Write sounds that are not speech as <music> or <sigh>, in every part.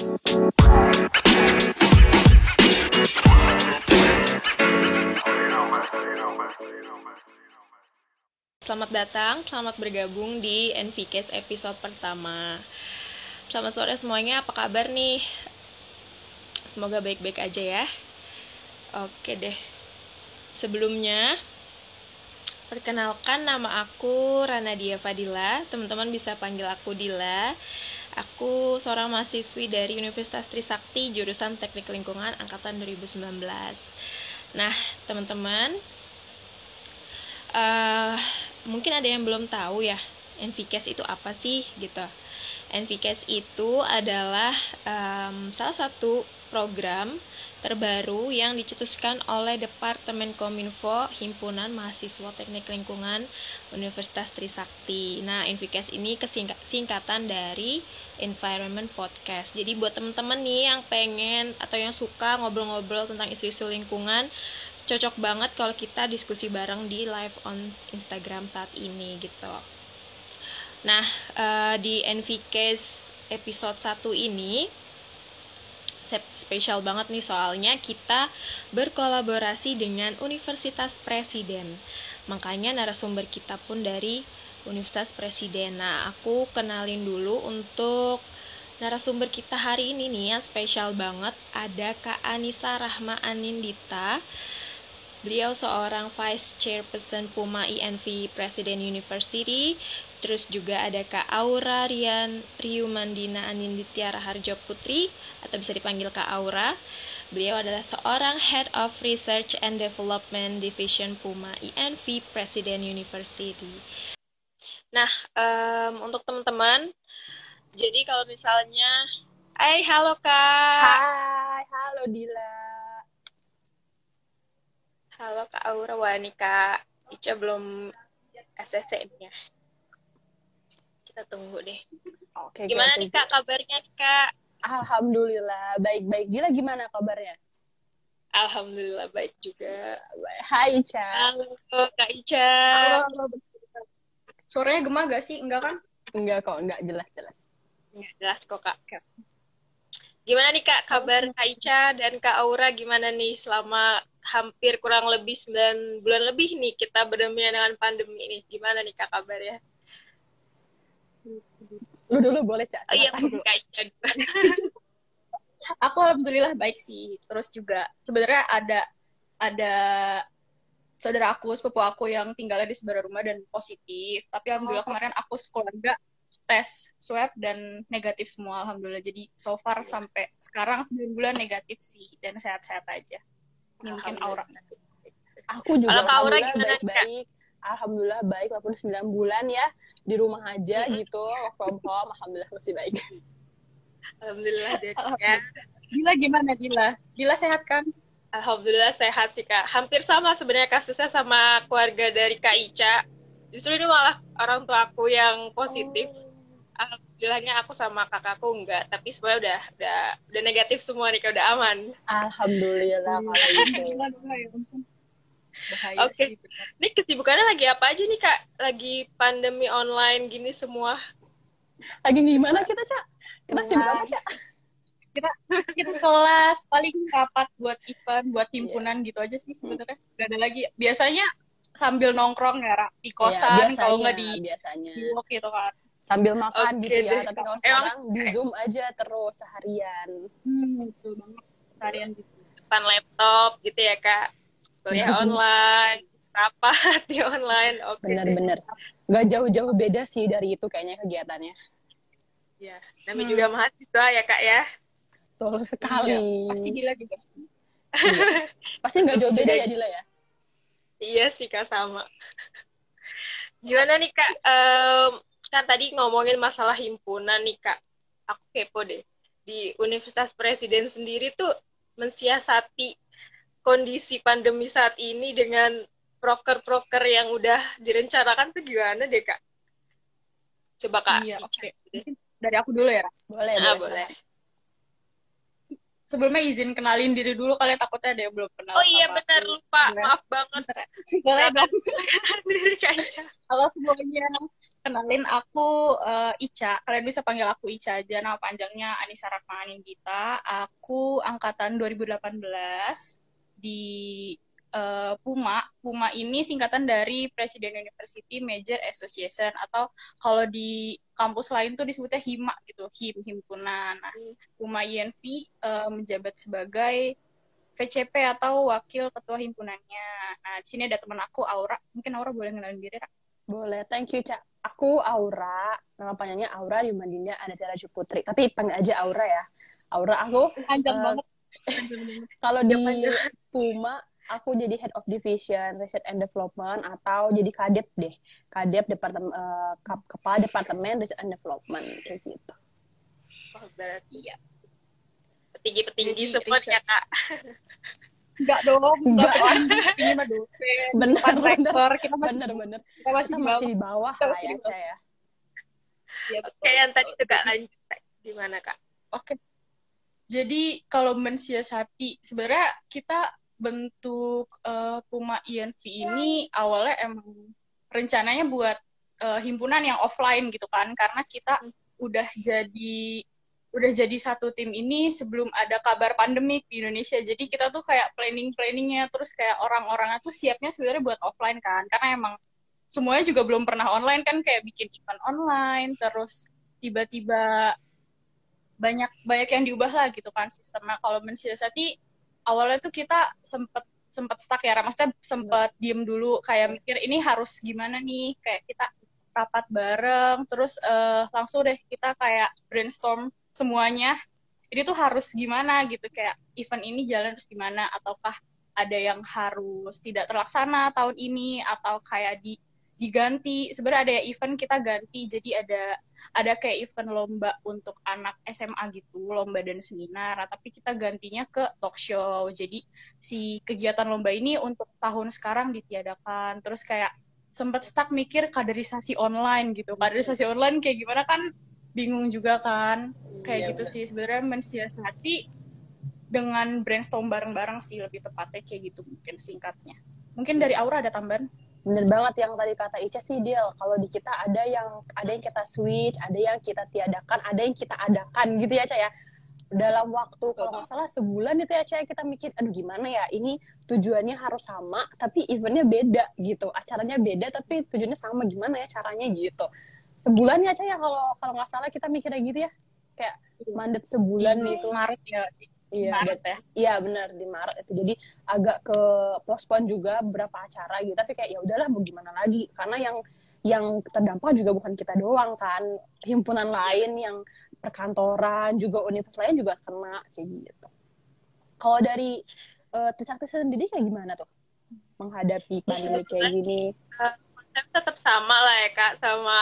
Selamat datang, selamat bergabung di NVCase episode pertama. Selamat sore semuanya, apa kabar nih? Semoga baik-baik aja ya. Oke deh. Sebelumnya, perkenalkan nama aku Rana Dia Fadila. Teman-teman bisa panggil aku Dila. Aku seorang mahasiswi dari Universitas Trisakti, jurusan Teknik Lingkungan angkatan 2019. Nah, teman-teman, uh, mungkin ada yang belum tahu ya, NVCAS itu apa sih gitu. NVCAS itu adalah um, salah satu program terbaru yang dicetuskan oleh Departemen Kominfo Himpunan Mahasiswa Teknik Lingkungan Universitas Trisakti. Nah, NVCAS ini kesingkatan dari Environment Podcast. Jadi buat temen-temen nih yang pengen atau yang suka ngobrol-ngobrol tentang isu-isu lingkungan, cocok banget kalau kita diskusi bareng di live on Instagram saat ini gitu. Nah, uh, di NVCAS episode 1 ini spesial banget nih soalnya kita berkolaborasi dengan Universitas Presiden. Makanya narasumber kita pun dari Universitas Presiden. Nah, aku kenalin dulu untuk narasumber kita hari ini nih yang spesial banget. Ada Kak Anissa Rahma Anindita. Beliau seorang Vice Chairperson Puma INV Presiden University. Terus juga ada Kak Aura Rian Riumandina Aninditya Raharjo Putri atau bisa dipanggil Kak Aura. Beliau adalah seorang Head of Research and Development Division Puma INV Presiden University. Nah, um, untuk teman-teman, jadi kalau misalnya, Hai, halo Kak. Hai, halo Dila. Halo Kak Aura, Kak Ica belum SSN-nya. Kita tunggu deh. Oke. Gimana nih Kak kabarnya Kak? Alhamdulillah baik-baik. Gila gimana kabarnya? Alhamdulillah baik juga. Hai Ica. Halo Kak Ica. Halo. Suaranya gemah gak sih? Enggak kan? Enggak kok, enggak jelas-jelas. Enggak jelas kok Kak. Gimana nih Kak kabar Kak Ica dan Kak Aura gimana nih selama hampir kurang lebih 9 bulan lebih nih kita berdampingan dengan pandemi ini. Gimana nih kak kabarnya? Lu dulu boleh cak. Oh iya, Aku alhamdulillah baik sih. Terus juga sebenarnya ada ada saudara aku, sepupu aku yang tinggalnya di sebelah rumah dan positif. Tapi alhamdulillah oh. kemarin aku sekeluarga tes swab dan negatif semua alhamdulillah. Jadi so far sampai sekarang 9 bulan negatif sih dan sehat-sehat aja ini mungkin aura aku juga Kalau Aura baik-baik alhamdulillah baik walaupun 9 bulan ya di rumah aja hmm. gitu work from home alhamdulillah masih baik alhamdulillah deh ya Gila gimana Gila? Gila sehat kan? Alhamdulillah sehat sih kak. Hampir sama sebenarnya kasusnya sama keluarga dari Kak Ica. Justru ini malah orang tua aku yang positif. Oh alhamdulillahnya aku sama kakakku enggak tapi semuanya udah udah udah negatif semua nih udah aman alhamdulillah kalau gitu Oke, okay. ini kesibukannya lagi apa aja nih kak? Lagi pandemi online gini semua? Lagi gimana kita cak? Kita sibuk apa cak? Kita kita kelas paling rapat buat event, buat himpunan yeah. gitu aja sih sebenarnya. Gak ada lagi. Biasanya sambil nongkrong ya di iya, kosan yeah, kalau nggak di biasanya di gitu kan sambil makan okay, gitu ya. Deh. Tapi kalau sekarang di Zoom aja terus seharian. Hmm, betul banget. Seharian gitu. Depan laptop gitu ya, Kak. Kuliah <laughs> online, rapat di online. Oke. Okay, Bener-bener. Gak jauh-jauh beda sih dari itu kayaknya kegiatannya. Ya, namanya hmm. juga mahasiswa ya, Kak ya. Betul sekali. Iya, pasti Dila juga. iya. Pasti nggak jauh beda ya Dila ya? Iya sih Kak, sama. Gimana nih Kak, um, kan tadi ngomongin masalah himpunan nih kak. Aku kepo deh. Di Universitas Presiden sendiri tuh mensiasati kondisi pandemi saat ini dengan proker-proker yang udah direncanakan tuh gimana deh kak? Coba kak iya oke. okay. dari aku dulu ya boleh nah, boleh sebelumnya izin kenalin diri dulu kalian takutnya ada yang belum kenal oh iya benar lupa. Maaf banget. Boleh dong. Halo semuanya. Kenalin aku uh, Ica. Kalian bisa panggil aku Ica aja. Nama panjangnya Anissa Rahmanin Gita aku angkatan 2018 di uh, PUMA. PUMA ini singkatan dari Presiden University Major Association atau kalau di kampus lain tuh disebutnya HIMA gitu, HIM himpunan. Nah, PUMA INV uh, menjabat sebagai VCP atau wakil ketua himpunannya. Nah, di sini ada teman aku Aura. Mungkin Aura boleh ngenalin diri, Ra? Boleh, thank you, Cak. Aku Aura, nama panjangnya Aura di Mandinda Tiara Putri. Tapi panggil aja Aura ya. Aura aku panjang uh, banget. <laughs> kalau di Puma aku jadi head of division research and development atau jadi kadep deh kadep departemen uh, kepala departemen research and development kayak gitu oh, berarti ya petinggi petinggi semua ya kak Enggak dong, enggak dong. Ini mah dosen. Bener, rektor. Kita masih bener, bener. Kita masih, kita masih di bawah kita masih ya, di bawah. ya. ya Oke, yang tadi juga lanjut. Gimana, Kak? Oke. Jadi, kalau mensiasati, sebenarnya kita bentuk uh, Puma INV ini awalnya emang rencananya buat uh, himpunan yang offline gitu kan. Karena kita udah jadi udah jadi satu tim ini sebelum ada kabar pandemik di Indonesia. Jadi kita tuh kayak planning planningnya terus kayak orang-orangnya tuh siapnya sebenarnya buat offline kan. Karena emang semuanya juga belum pernah online kan kayak bikin event online terus tiba-tiba banyak banyak yang diubah lah gitu kan sistemnya. Kalau mensiasati awalnya tuh kita sempet sempet stuck ya maksudnya sempet diem dulu kayak mikir ini harus gimana nih? Kayak kita rapat bareng terus uh, langsung deh kita kayak brainstorm semuanya. Ini tuh harus gimana gitu kayak event ini jalan harus gimana? Ataukah ada yang harus tidak terlaksana tahun ini? Atau kayak di diganti. Sebenarnya ada event kita ganti jadi ada ada kayak event lomba untuk anak SMA gitu lomba dan seminar tapi kita gantinya ke talk show. Jadi si kegiatan lomba ini untuk tahun sekarang ditiadakan. Terus kayak sempet stuck mikir kaderisasi online gitu. Kaderisasi online kayak gimana kan bingung juga kan. Kayak iya, gitu bener. sih sebenarnya mensiasati dengan brainstorm bareng-bareng sih lebih tepatnya kayak gitu mungkin singkatnya. Mungkin dari Aura ada tambahan bener banget yang tadi kata Ica sih Del kalau di kita ada yang ada yang kita switch ada yang kita tiadakan ada yang kita adakan gitu ya Ca ya. Dalam waktu kalau nggak salah sebulan itu ya Ca kita mikir aduh gimana ya ini tujuannya harus sama tapi eventnya beda gitu. Acaranya beda tapi tujuannya sama. Gimana ya caranya gitu. Sebulan ya Ca ya kalau kalau nggak salah kita mikirnya gitu ya. Kayak iya. mandat sebulan itu Maret ya Iya, Maret ya. Iya benar di Maret itu. Jadi agak ke postpone juga beberapa acara gitu. Tapi kayak ya udahlah mau gimana lagi karena yang yang terdampak juga bukan kita doang kan. Himpunan lain yang perkantoran juga universitas lain juga kena kayak gitu. Kalau dari uh, Trisakti sendiri kayak gimana tuh menghadapi pandemi kayak gini? Uh, tetap sama lah ya kak sama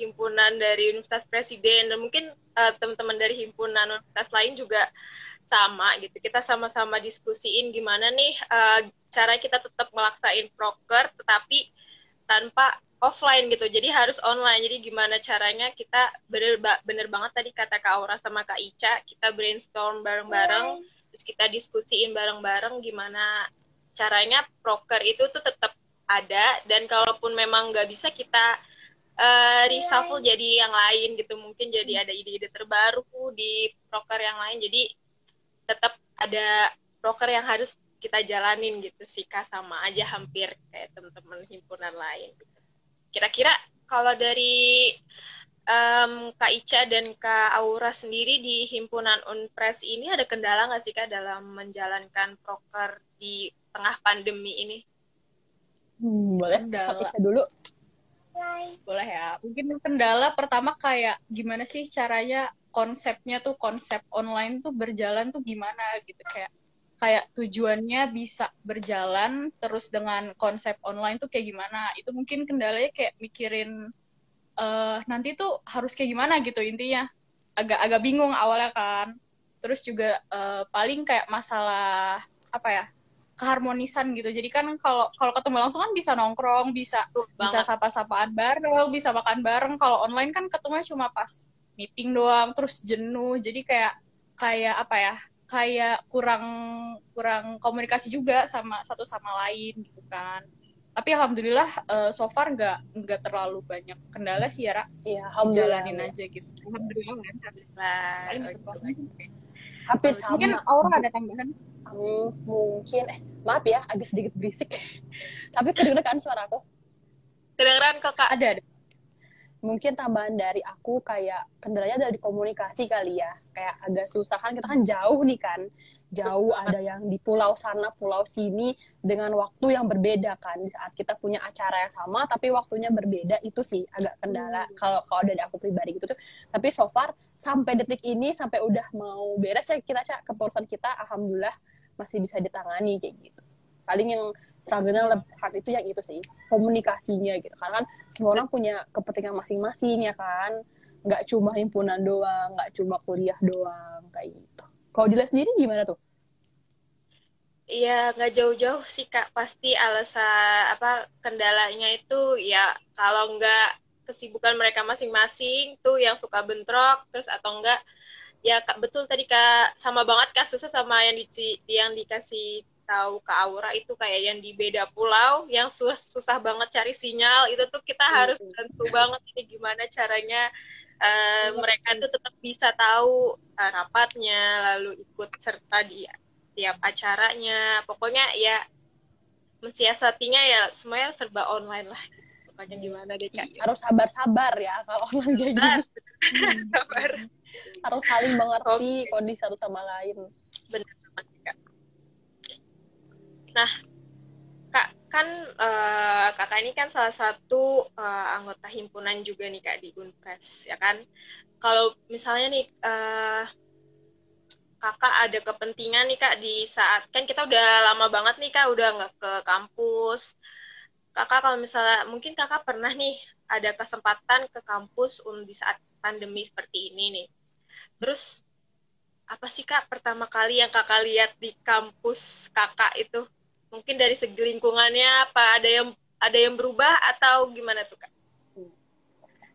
himpunan dari Universitas Presiden dan mungkin uh, teman-teman dari himpunan universitas lain juga sama gitu. Kita sama-sama diskusiin gimana nih uh, cara kita tetap melaksain proker tetapi tanpa offline gitu. Jadi harus online. Jadi gimana caranya kita bener bener banget tadi kata Kak Aura sama Kak Ica, kita brainstorm bareng-bareng, terus kita diskusiin bareng-bareng gimana caranya proker itu tuh tetap ada dan kalaupun memang nggak bisa kita uh, reshuffle jadi yang lain gitu. Mungkin jadi ada ide-ide terbaru di broker yang lain. Jadi tetap ada broker yang harus kita jalanin gitu sih kak. Sama aja hampir kayak teman-teman himpunan lain kira-kira kalau dari um, Kak Ica dan Kak Aura sendiri di himpunan Unpres ini ada kendala nggak sih kak dalam menjalankan proker di tengah pandemi ini? Hmm, boleh, Kak Ica dulu. Boleh ya. Mungkin kendala pertama kayak gimana sih caranya konsepnya tuh konsep online tuh berjalan tuh gimana gitu. Kayak kayak tujuannya bisa berjalan terus dengan konsep online tuh kayak gimana. Itu mungkin kendalanya kayak mikirin uh, nanti tuh harus kayak gimana gitu intinya. Agak-agak bingung awalnya kan. Terus juga uh, paling kayak masalah apa ya keharmonisan gitu. Jadi kan kalau kalau ketemu langsung kan bisa nongkrong, bisa bisa sapa-sapaan bareng, bisa makan bareng. Kalau online kan ketemunya cuma pas meeting doang, terus jenuh. Jadi kayak kayak apa ya? kayak kurang kurang komunikasi juga sama satu sama lain gitu kan tapi alhamdulillah uh, so far nggak nggak terlalu banyak kendala sih ya Ra. Iya, alhamdulillah. jalanin aja gitu alhamdulillah lancar Paling hampir sama mungkin Aura ada tambahan Hmm, mungkin eh maaf ya agak sedikit berisik. <laughs> Tapi kedengeran kan suara aku? Kedengeran kakak ada ada. Mungkin tambahan dari aku kayak kendalanya dari komunikasi kali ya. Kayak agak susah kan kita kan jauh nih kan. Jauh ada yang di pulau sana pulau sini dengan waktu yang berbeda kan. Di saat kita punya acara yang sama tapi waktunya berbeda itu sih agak kendala. Hmm. kalau kalau dari aku pribadi gitu tuh. Tapi so far sampai detik ini sampai udah mau beres ya kita cak keputusan kita alhamdulillah masih bisa ditangani kayak gitu. Paling yang struggle-nya hard itu yang itu sih komunikasinya gitu. Karena kan semua orang punya kepentingan masing-masing ya kan? Nggak cuma himpunan doang nggak cuma kuliah doang kayak gitu. Kalau Dila sendiri gimana tuh? Iya, nggak jauh-jauh sih Kak. Pasti alasan apa kendalanya itu ya kalau nggak kesibukan mereka masing-masing tuh yang suka bentrok terus atau enggak ya Kak betul tadi Kak. Sama banget kasusnya sama yang di yang dikasih tahu ke Aura itu kayak yang di beda pulau yang susah, susah banget cari sinyal. Itu tuh kita harus tentu banget ini gimana caranya uh, mereka tuh tetap bisa tahu uh, rapatnya lalu ikut serta di tiap acaranya. Pokoknya ya mensiasatinya ya semuanya serba online lah. Pokoknya gimana deh kak? Harus sabar-sabar ya kalau online kayak gini. <laughs> Sabar harus saling mengerti okay. kondisi satu sama lain. Benar kak. Nah kak kan uh, kakak ini kan salah satu uh, anggota himpunan juga nih kak di Unpres ya kan? Kalau misalnya nih uh, kakak ada kepentingan nih kak di saat kan kita udah lama banget nih kak udah nggak ke kampus. Kakak kalau misalnya mungkin kakak pernah nih ada kesempatan ke kampus di saat pandemi seperti ini nih terus apa sih kak pertama kali yang kakak lihat di kampus kakak itu mungkin dari segi lingkungannya apa ada yang ada yang berubah atau gimana tuh kak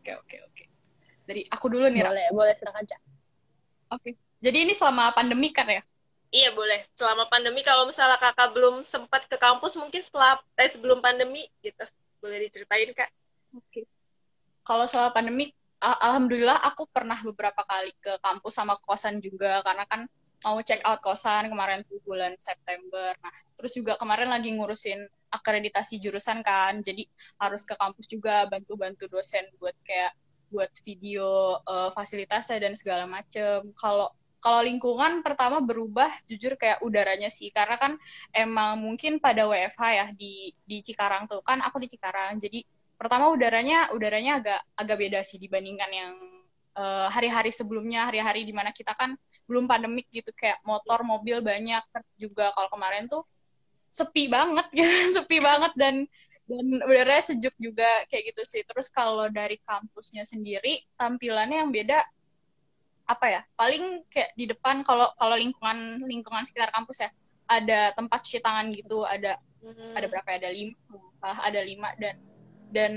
oke oke oke dari aku dulu nih boleh boleh silakan cak oke jadi ini selama pandemi kan ya? Iya boleh. Selama pandemi kalau misalnya kakak belum sempat ke kampus mungkin setelah eh, sebelum pandemi gitu. Boleh diceritain kak? Oke. Kalau selama pandemi, alhamdulillah aku pernah beberapa kali ke kampus sama kosan juga karena kan mau check out kosan kemarin tuh bulan September. Nah, terus juga kemarin lagi ngurusin akreditasi jurusan kan, jadi harus ke kampus juga bantu-bantu dosen buat kayak buat video uh, fasilitasnya dan segala macem. Kalau kalau lingkungan pertama berubah jujur kayak udaranya sih karena kan emang mungkin pada WFH ya di di Cikarang tuh kan aku di Cikarang jadi pertama udaranya udaranya agak agak beda sih dibandingkan yang hari-hari uh, sebelumnya hari-hari di mana kita kan belum pandemik gitu kayak motor mobil banyak juga kalau kemarin tuh sepi banget ya <laughs> sepi banget dan dan udaranya sejuk juga kayak gitu sih terus kalau dari kampusnya sendiri tampilannya yang beda apa ya paling kayak di depan kalau kalau lingkungan lingkungan sekitar kampus ya ada tempat cuci tangan gitu ada hmm. ada berapa ya ada lima ada lima dan dan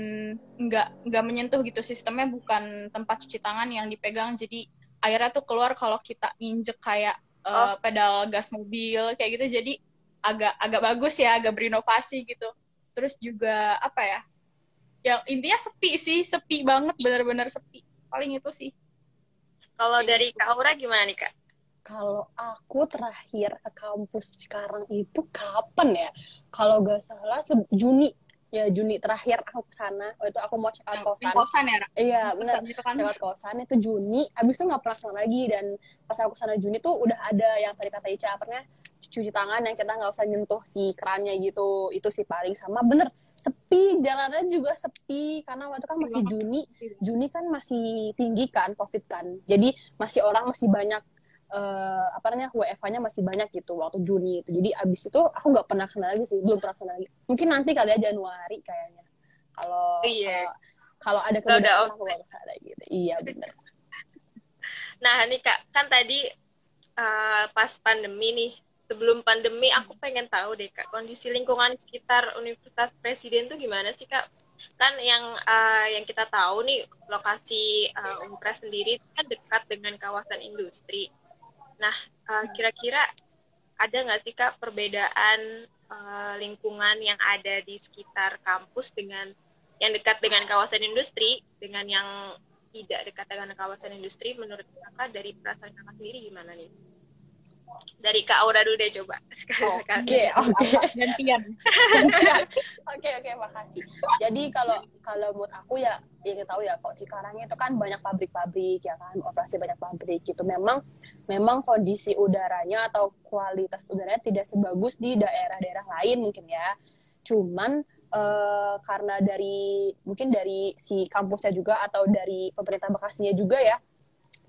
nggak nggak menyentuh gitu. Sistemnya bukan tempat cuci tangan yang dipegang. Jadi airnya tuh keluar kalau kita injek kayak uh, pedal gas mobil kayak gitu. Jadi agak agak bagus ya agak berinovasi gitu. Terus juga apa ya? Yang intinya sepi sih. Sepi banget benar-benar sepi. Paling itu sih. Kalau dari Kak Aura gimana nih Kak? Kalau aku terakhir ke kampus sekarang itu kapan ya? Kalau gak salah Juni ya Juni terakhir aku ke sana. Waktu itu aku mau check out kosan. kosan ya? Iya benar. Check out kosan itu Juni. Abis itu nggak pernah sana lagi dan pas aku sana Juni tuh udah ada yang tadi kata Ica apa cuci tangan yang kita nggak usah nyentuh si kerannya gitu. Itu sih paling sama bener sepi jalanan juga sepi karena waktu kan masih Juni Juni kan masih tinggi kan covid kan jadi masih orang masih banyak uh, apa namanya WFH-nya masih banyak gitu waktu Juni itu. Jadi abis itu aku nggak pernah ke sana lagi sih belum pernah ke sana lagi. Mungkin nanti kali ya Januari kayaknya. Kalau iya. kalau ada kemudahan aku bakal ke sana gitu iya benar <laughs> nah nih kak kan tadi uh, pas pandemi nih sebelum pandemi aku pengen tahu deh kak kondisi lingkungan sekitar Universitas Presiden tuh gimana sih kak? Kan yang uh, yang kita tahu nih lokasi uh, Unpres sendiri kan dekat dengan kawasan industri Nah, uh, kira-kira ada nggak sih kak perbedaan uh, lingkungan yang ada di sekitar kampus dengan yang dekat dengan kawasan industri dengan yang tidak dekat dengan kawasan industri menurut kakak dari perasaan kakak sendiri gimana nih? Dari Kak Aura dulu deh coba. <laughs> Oke, oke. Gantian. <laughs> Oke, oke, makasih. Jadi kalau kalau menurut aku ya ingin tahu ya kok Cikarang itu kan banyak pabrik-pabrik ya kan, operasi banyak pabrik gitu. Memang memang kondisi udaranya atau kualitas udaranya tidak sebagus di daerah-daerah lain mungkin ya. Cuman uh, karena dari mungkin dari si kampusnya juga atau dari pemerintah Bekasinya juga ya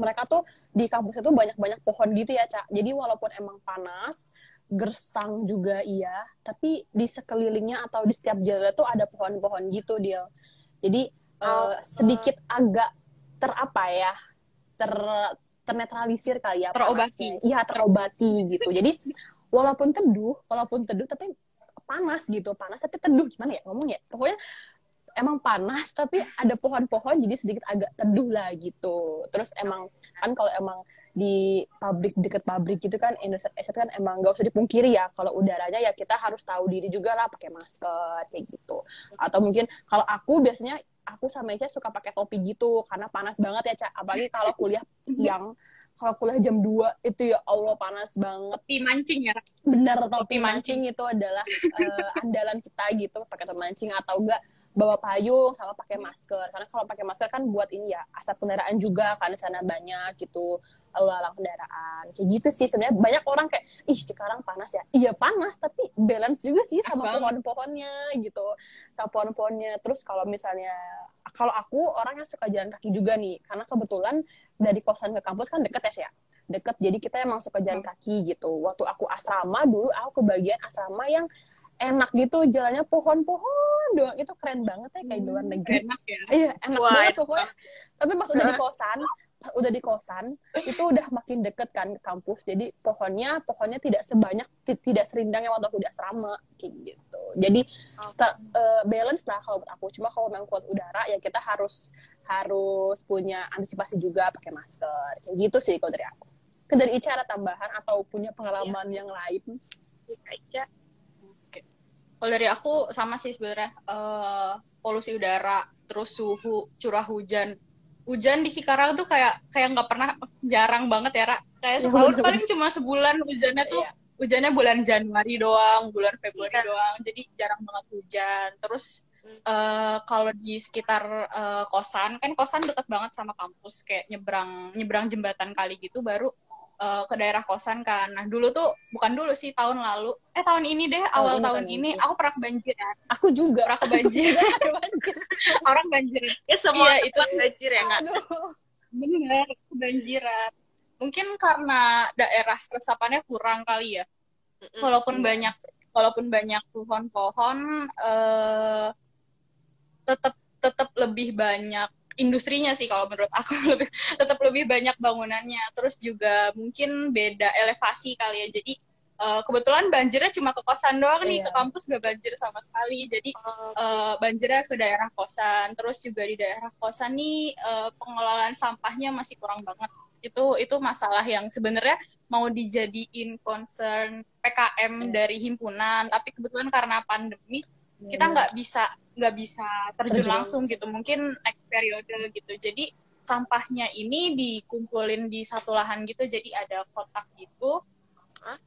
mereka tuh di kampus itu banyak-banyak pohon gitu ya cak. Jadi walaupun emang panas gersang juga iya tapi di sekelilingnya atau di setiap jalan tuh ada pohon-pohon gitu dia jadi uh, sedikit agak terapa ya ter ternetralisir kali ya terobati. iya terobati gitu. Jadi walaupun teduh walaupun teduh tapi panas gitu panas tapi teduh. Gimana ya ngomong ya pokoknya emang panas tapi ada pohon-pohon jadi sedikit agak teduh lah gitu. Terus emang kan kalau emang di pabrik deket pabrik gitu kan Indonesia kan emang gak usah dipungkiri ya. Kalau udaranya ya kita harus tahu diri juga lah pakai masker kayak gitu. Atau mungkin kalau aku biasanya aku sama Isya suka pakai topi gitu karena panas banget ya cak apalagi kalau kuliah siang kalau kuliah jam 2 itu ya Allah panas banget. Topi mancing ya? Bener, topi, topi mancing. mancing itu adalah uh, andalan kita gitu, pakai topi mancing atau enggak bawa payung sama pakai masker karena kalau pakai masker kan buat ini ya asap kendaraan juga di sana banyak gitu lalu lalang kendaraan. Kayak gitu sih sebenarnya. Banyak orang kayak ih sekarang panas ya. Iya panas tapi balance juga sih sama pohon-pohonnya gitu. Sama pohon-pohonnya. Terus kalau misalnya kalau aku orang yang suka jalan kaki juga nih. Karena kebetulan dari kosan ke kampus kan deket ya sih ya deket. Jadi kita emang suka jalan hmm. kaki gitu. Waktu aku asrama dulu aku kebagian asrama yang enak gitu. Jalannya pohon-pohon doang. Itu keren banget ya kayak di luar negeri. enak ya? Iya enak Wah, banget pokoknya. Tapi pas udah di <laughs> kosan udah di kosan itu udah makin deket kan ke kampus. Jadi pohonnya pohonnya tidak sebanyak tidak serindang yang waktu aku udah asrama kayak gitu. Jadi okay. uh, balance lah kalau buat aku. Cuma kalau memang kuat udara ya kita harus harus punya antisipasi juga pakai masker. Kayak gitu sih kalau dari aku. Dari cara tambahan atau punya pengalaman yeah. yang lain? Ica kalau dari aku sama sih sebenarnya uh, polusi udara, terus suhu, curah hujan. Hujan di Cikarang tuh kayak kayak nggak pernah jarang banget ya, Ra. Kayak iya, setahun paling cuma sebulan hujannya tuh iya. hujannya bulan Januari doang, bulan Februari iya. doang. Jadi jarang banget hujan. Terus uh, kalau di sekitar uh, kosan kan kosan dekat banget sama kampus kayak nyebrang nyebrang jembatan kali gitu baru uh, ke daerah kosan kan. Nah dulu tuh bukan dulu sih tahun lalu, eh tahun ini deh tahun awal ini, tahun ini ini aku pernah kebanjiran. Aku juga pernah kebanjiran. <laughs> <laughs> Orang banjir. Ya semua iya, itu banjir ya kan. Bener kebanjiran. Mungkin karena daerah resapannya kurang kali ya. Walaupun mm -hmm. banyak walaupun banyak pohon-pohon uh, tetap tetap lebih banyak industrinya sih kalau menurut aku. <laughs> Lebih tetap lebih banyak bangunannya. Terus juga mungkin beda elevasi kali ya. Jadi uh, kebetulan banjirnya cuma ke kosan doang nih. Iya. ke kampus gak banjir sama sekali. Jadi uh, banjirnya ke daerah kosan. Terus juga di daerah kosan nih uh, pengelolaan sampahnya masih kurang banget. Itu itu masalah yang sebenarnya mau dijadiin concern PKM iya. dari himpunan. Tapi kebetulan karena pandemi kita iya. nggak bisa nggak bisa terjun, terjun langsung gitu. Mungkin next periode gitu. Jadi sampahnya ini dikumpulin di satu lahan gitu. Jadi ada kotak gitu.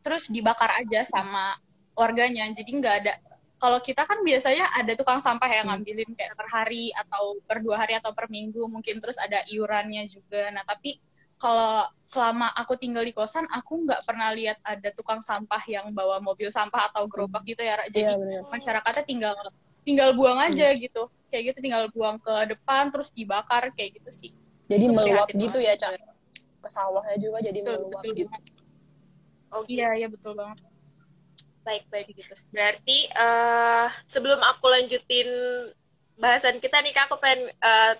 Terus dibakar aja sama warganya. Jadi nggak ada. Kalau kita kan biasanya ada tukang sampah yang hmm. ngambilin kayak per hari atau per dua hari atau per minggu. Mungkin terus ada iurannya juga. Nah tapi kalau selama aku tinggal di kosan aku nggak pernah lihat ada tukang sampah yang bawa mobil sampah atau gerobak hmm. gitu ya jadi yeah, iya, masyarakatnya tinggal tinggal buang aja hmm. gitu. Kayak gitu tinggal buang ke depan terus dibakar kayak gitu sih. Jadi itu meluap gitu ya cak? Ke sawahnya juga jadi betul, meluap betul gitu. banget. oh iya iya betul banget. Baik baik. Gitu berarti uh, sebelum aku lanjutin bahasan kita nih kak aku pengen uh,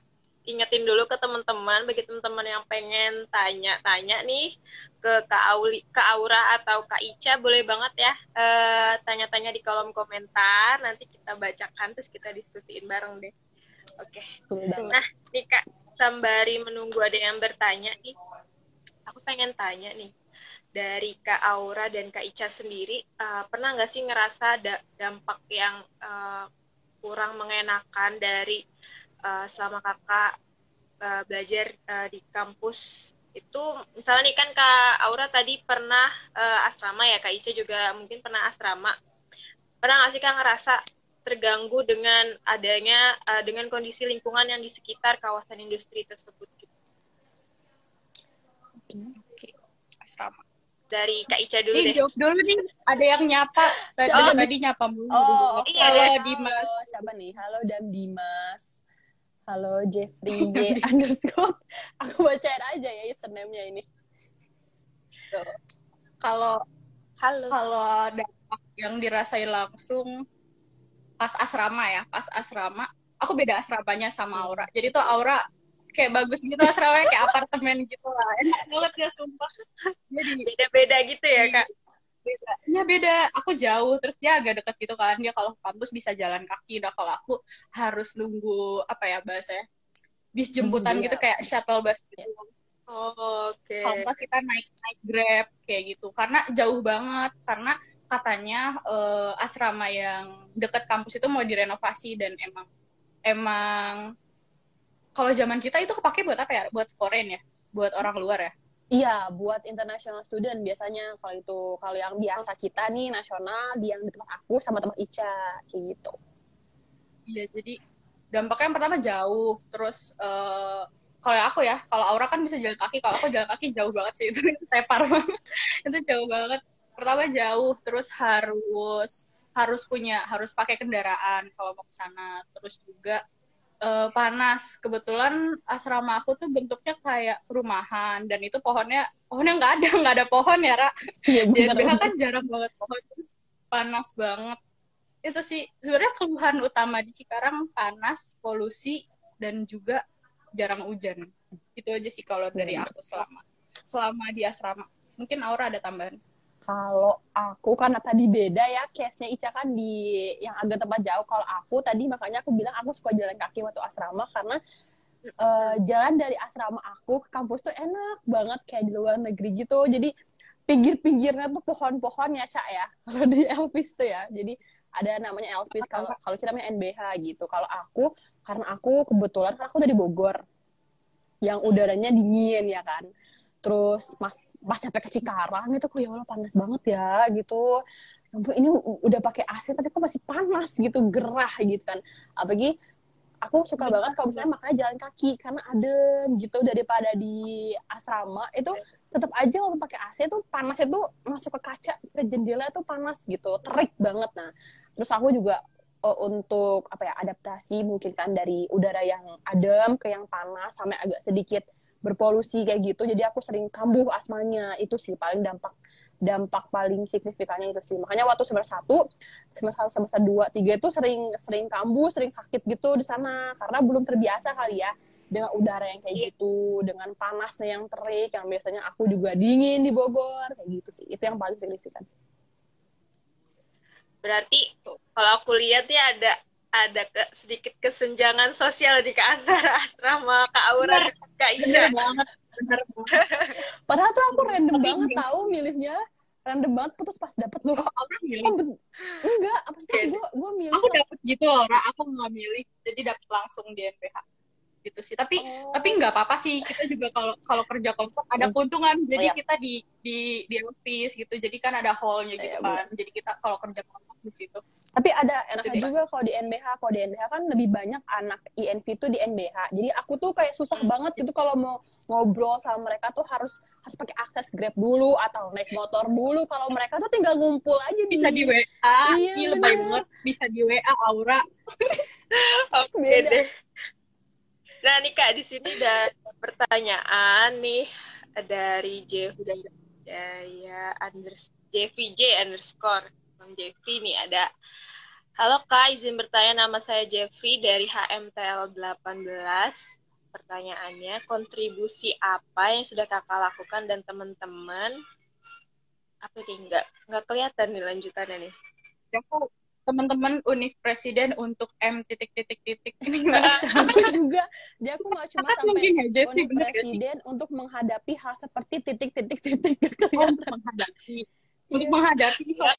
ingetin dulu ke teman-teman bagi teman-teman yang pengen tanya-tanya nih ke Kak Auli, Kak Aura atau Kak Ica boleh banget ya uh, tanya-tanya di kolom komentar nanti kita bacakan terus kita diskusiin bareng deh. Oke. Okay. Nah, nih Kak sembari menunggu ada yang bertanya nih. Aku pengen tanya nih. dari Kak Aura dan Kak Ica sendiri, uh, pernah nggak sih ngerasa da dampak yang uh, kurang mengenakan dari uh, selama kakak uh, belajar uh, di kampus itu misalnya nih kan Kak Aura tadi pernah uh, asrama ya Kak Ica juga mungkin pernah asrama pernah nggak sih Kak ngerasa terganggu dengan adanya uh, dengan kondisi lingkungan yang di sekitar kawasan industri tersebut gitu. Oke, asrama. Dari Kak Ica dulu Nih, deh. jawab dulu nih. Ada yang nyapa. Tadi, Oh, tadi nyapa mulu. Oh, Iya, Halo ada. Dimas. Halo, siapa nih? Halo Dam Dimas. Halo Jeffrey <laughs> J underscore. <laughs> Aku bacain aja ya username-nya ini. Kalau Halo. kalau dampak yang dirasain langsung pas asrama ya, pas asrama, aku beda asramanya sama Aura. Jadi tuh Aura kayak bagus gitu asramanya kayak apartemen gitu lah. Enak banget ya sumpah. Jadi Beda-beda gitu ya Kak. Beda. Iya beda. Aku jauh terus dia agak dekat gitu kan. Dia kalau kampus bisa jalan kaki. Nah kalau aku harus nunggu apa ya bahasanya bis jemputan gitu kayak shuttle bus gitu. Oh, Oke. Kalau nggak kita naik naik grab kayak gitu. Karena jauh banget. Karena katanya eh, asrama yang dekat kampus itu mau direnovasi dan emang emang kalau zaman kita itu kepake buat apa ya? Buat foreign ya, buat orang luar ya. Iya, buat international student biasanya. Kalau itu kalau yang biasa kita nih nasional, di yang di tempat aku sama tempat Ica kayak gitu. Iya, jadi dampaknya yang pertama jauh, terus eh, kalau aku ya, kalau Aura kan bisa jalan kaki, kalau aku jalan kaki jauh banget sih. <laughs> Itu tepar banget, itu jauh banget. Pertama jauh, terus harus harus punya harus pakai kendaraan kalau mau ke sana, terus juga eh, panas. Kebetulan asrama aku tuh bentuknya kayak perumahan dan itu pohonnya pohonnya nggak ada <laughs> nggak ada pohon ya Ra. Iya. NBH kan jarang banget pohon terus panas banget itu sih sebenarnya keluhan utama di Cikarang panas polusi dan juga jarang hujan itu aja sih kalau dari Hmm. aku selama selama di asrama mungkin Aura ada tambahan Kalau aku karena tadi beda ya case-nya Ica kan di yang agak tempat jauh. Kalau aku tadi makanya aku bilang aku suka jalan kaki waktu asrama karena eh, jalan dari asrama aku ke kampus tuh enak banget kayak di luar negeri gitu. Jadi pinggir-pinggirnya tuh pohon-pohon ya Cak ya. <laughs> Kalau di Elvis tuh ya. Jadi ada namanya Elvis kalau kalau Ica namanya NBH gitu. Kalau aku karena aku kebetulan kan aku dari Bogor yang udaranya dingin ya kan terus mas pas sampai ke Cikarang itu kok ya Allah panas banget ya gitu. Ya ini udah pakai AC tapi kok masih panas gitu gerah gitu kan. Apalagi aku suka banget kalau misalnya makanya jalan kaki karena adem gitu. Daripada di asrama itu tetap aja kalau pakai AC tuh panas itu masuk ke kaca ke jendela tuh panas gitu terik banget. Nah terus aku juga eh, untuk apa ya adaptasi mungkin kan dari udara yang adem ke yang panas sampai agak sedikit berpolusi kayak gitu jadi aku sering kambuh asmanya. Itu sih paling dampak dampak paling signifikannya itu sih. Makanya waktu semester satu semester satu semester dua tiga itu sering sering kambuh sering sakit gitu di sana. Karena belum terbiasa kali ya dengan udara yang kayak gitu dengan panasnya yang terik yang biasanya aku juga dingin di Bogor kayak gitu sih. Itu yang paling signifikan sih. Berarti kalau aku lihat ya ada ada ke- sedikit kesenjangan sosial di antara asrama Kak Aura dan Kak Ica. bener banget bener banget. <laughs> Padahal tuh aku random Tapi banget tahu milihnya. Random banget putus pas dapet loh. Oh, Aura milih? Oh, enggak apa sih? Oke. gue gue milih aku dapet gitu Aura aku nggak milih jadi dapet langsung di NPH gitu sih tapi Oh. tapi nggak apa-apa sih kita juga kalau kalau kerja kelompok ada Hmm. keuntungan jadi Oh, iya. kita di di di office gitu jadi kan ada hallnya gitu Iya, kan jadi kita kalau kerja kelompok di situ Tapi ada enaknya deh. juga kalau di NBH. Kalau di NBH kan lebih banyak anak INV tuh di NBH. Jadi aku tuh kayak susah Hmm. banget gitu kalau mau ngobrol sama mereka tuh harus harus pakai akses Grab dulu atau naik motor dulu. Kalau mereka tuh tinggal ngumpul aja bisa di WA Iya, iya lebay banget bisa di WA Aura <laughs> Oke deh. Nah nih Kak, di sini ada pertanyaan nih dari Jeff Jaya unders JVJ underscore. Bang Jeffrey nih ada. Halo Kak, izin bertanya nama saya Jeffrey dari HMTL 18 Pertanyaannya, kontribusi apa yang sudah kakak lakukan dan teman-teman? Apa nih, nggak, nggak kelihatan nih lanjutannya nih teman-teman univ presiden untuk M titik titik. Titik ini <laughs> nggak sama juga. Dia aku nggak cuma sampai sih univ sih? presiden untuk menghadapi hal seperti titik titik titik Oh, kelihatan untuk menghadapi. Untuk Iya. menghadapi soal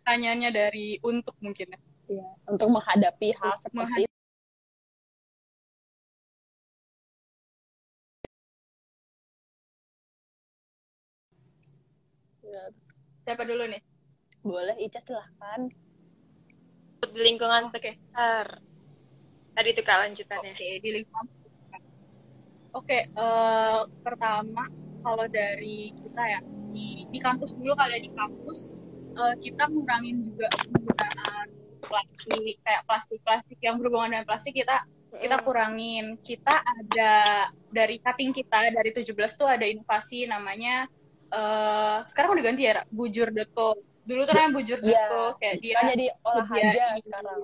pertanyaannya dari untuk mungkin ya. Iya, untuk menghadapi hal seperti siapa dulu nih? Boleh Ica silahkan di lingkungan sekitar. Tadi itu kak lanjutannya. Oke, di lingkungan. Oke, eh, pertama kalau dari kita ya di di kampus dulu kali ya di kampus eh, kita ngurangin juga penggunaan plastik kayak plastik-plastik yang berhubungan dengan plastik kita kita kurangin. Kita ada dari cutting kita dari 17 tuh ada inovasi namanya eh sekarang udah ganti ya bujur.co. Dulu tuh namanya bujur.co Iya, kayak dia jadi olahraga sekarang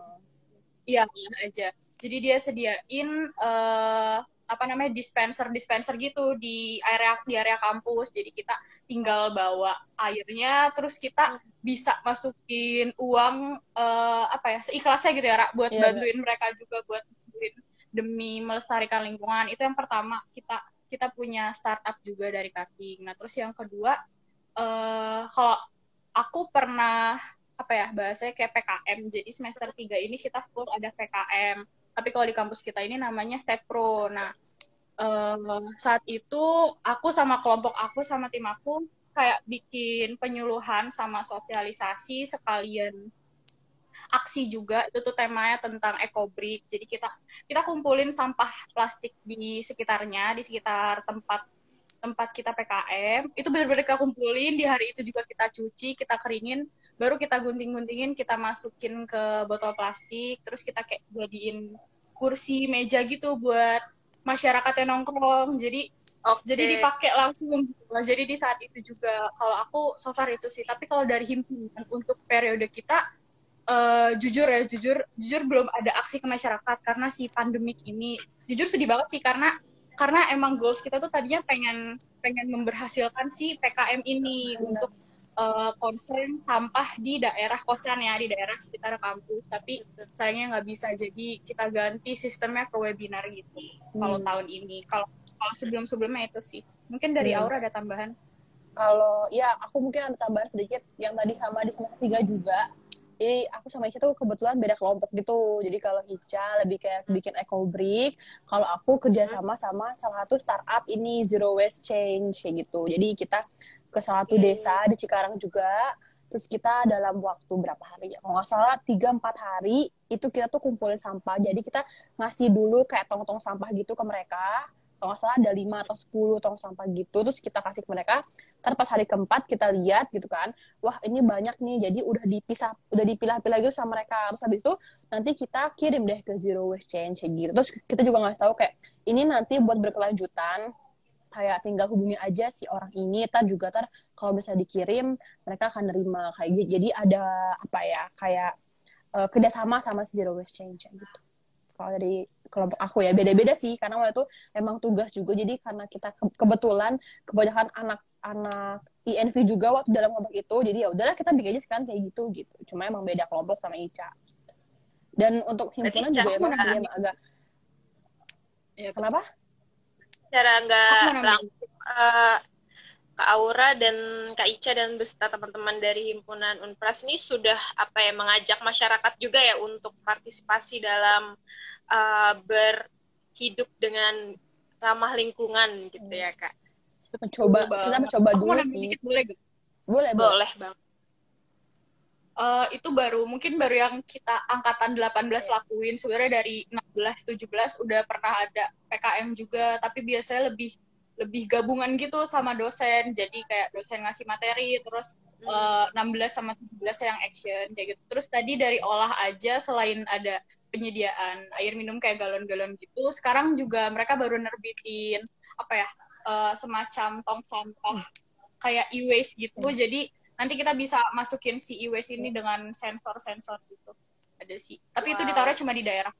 Iya, aja. Jadi dia sediain eh apa namanya dispenser dispenser gitu di area di area kampus. Jadi kita tinggal bawa airnya, terus kita bisa masukin uang eh apa ya seikhlasnya gitu ya, Ra, buat Iya, bantuin mereka juga buat bantuin demi melestarikan lingkungan. Itu yang pertama kita kita punya startup juga dari cutting. Nah, terus yang kedua eh kalau aku pernah apa ya bahasanya kayak PKM jadi semester 3 ini kita full ada PKM tapi kalau di kampus kita ini namanya Step Pro. Nah eh, saat itu aku sama kelompok aku sama tim aku kayak bikin penyuluhan sama sosialisasi sekalian aksi juga itu tuh temanya tentang ekobrik jadi kita kita kumpulin sampah plastik di sekitarnya di sekitar tempat tempat kita PKM itu benar-benar kita kumpulin di hari itu juga kita cuci kita keringin baru kita gunting-guntingin kita masukin ke botol plastik terus kita kayak jadiin kursi meja gitu buat masyarakat yang nongkrong jadi Oke. jadi dipakai langsung gitu. jadi di saat itu juga kalau aku so far itu sih tapi kalau dari himpunan untuk periode kita eh, jujur ya jujur jujur belum ada aksi ke masyarakat karena si pandemik ini jujur sedih banget sih karena karena emang goals kita tuh tadinya pengen pengen memberhasilkan si PKM ini Benar. untuk eh, concern sampah di daerah kosan ya di daerah sekitar kampus tapi sayangnya nggak bisa jadi kita ganti sistemnya ke webinar gitu kalau Hmm. tahun ini kalau kalau sebelum sebelumnya itu sih mungkin dari Hmm. Aura ada tambahan kalau ya aku mungkin ada tambahan sedikit yang tadi sama di semester 3 juga jadi aku sama Ica tuh kebetulan beda kelompok gitu. Jadi kalau Ica lebih kayak bikin eco brick kalau aku kerjasama sama salah satu startup ini zero waste change kayak gitu. Jadi kita ke salah satu Hmm. desa di Cikarang juga. Terus kita dalam waktu berapa hari ya? Kalau nggak salah tiga empat hari itu kita tuh kumpulin sampah. Jadi kita ngasih dulu kayak tong-tong sampah gitu ke mereka kalau nggak salah ada 5 atau 10 tong sampah gitu terus kita kasih ke mereka. Ntar pas hari keempat kita lihat gitu kan wah ini banyak nih jadi udah dipisah udah dipilah-pilah gitu sama mereka. Terus habis itu nanti kita kirim deh ke zero waste change gitu. Terus kita juga ngasih tahu kayak ini nanti buat berkelanjutan kayak tinggal hubungi aja si orang ini tar juga tar kalau bisa dikirim mereka akan nerima kayak gitu. Jadi ada apa ya kayak eh, kerjasama sama si zero waste change gitu kalau dari kelompok aku ya beda-beda sih. Karena waktu itu emang tugas juga. Jadi karena kita ke- kebetulan kebanyakan anak-anak INV juga waktu dalam kelompok itu. Jadi ya udahlah kita bikin aja sekarang kayak gitu gitu. Cuma emang beda kelompok sama Ica. Dan untuk himpunan juga emang sih emang agak ya kenapa? secara nggak? eh, Kak Aura dan Kak Ica dan beserta teman-teman dari himpunan Unpras ini sudah apa ya mengajak masyarakat juga ya untuk partisipasi dalam eh, berhidup dengan ramah lingkungan gitu ya Kak. mencoba kita mencoba Aku mau dulu sih. dikit, boleh boleh boleh. Boleh Bang. Eh, itu baru mungkin baru yang kita angkatan 18 lakuin. Sebenarnya dari 16 17 udah pernah ada PKM juga tapi biasanya lebih lebih gabungan gitu sama dosen. Jadi kayak dosen ngasih materi terus eh, 16 sama 17 yang action kayak gitu. Terus tadi dari olah aja selain ada penyediaan air minum kayak galon-galon gitu sekarang juga mereka baru nerbitin apa ya eh, semacam tong sampah kayak e-waste gitu. Jadi nanti kita bisa masukin si e-waste ini dengan sensor-sensor gitu. Ada sih tapi itu Wow. ditaruh cuma di daerah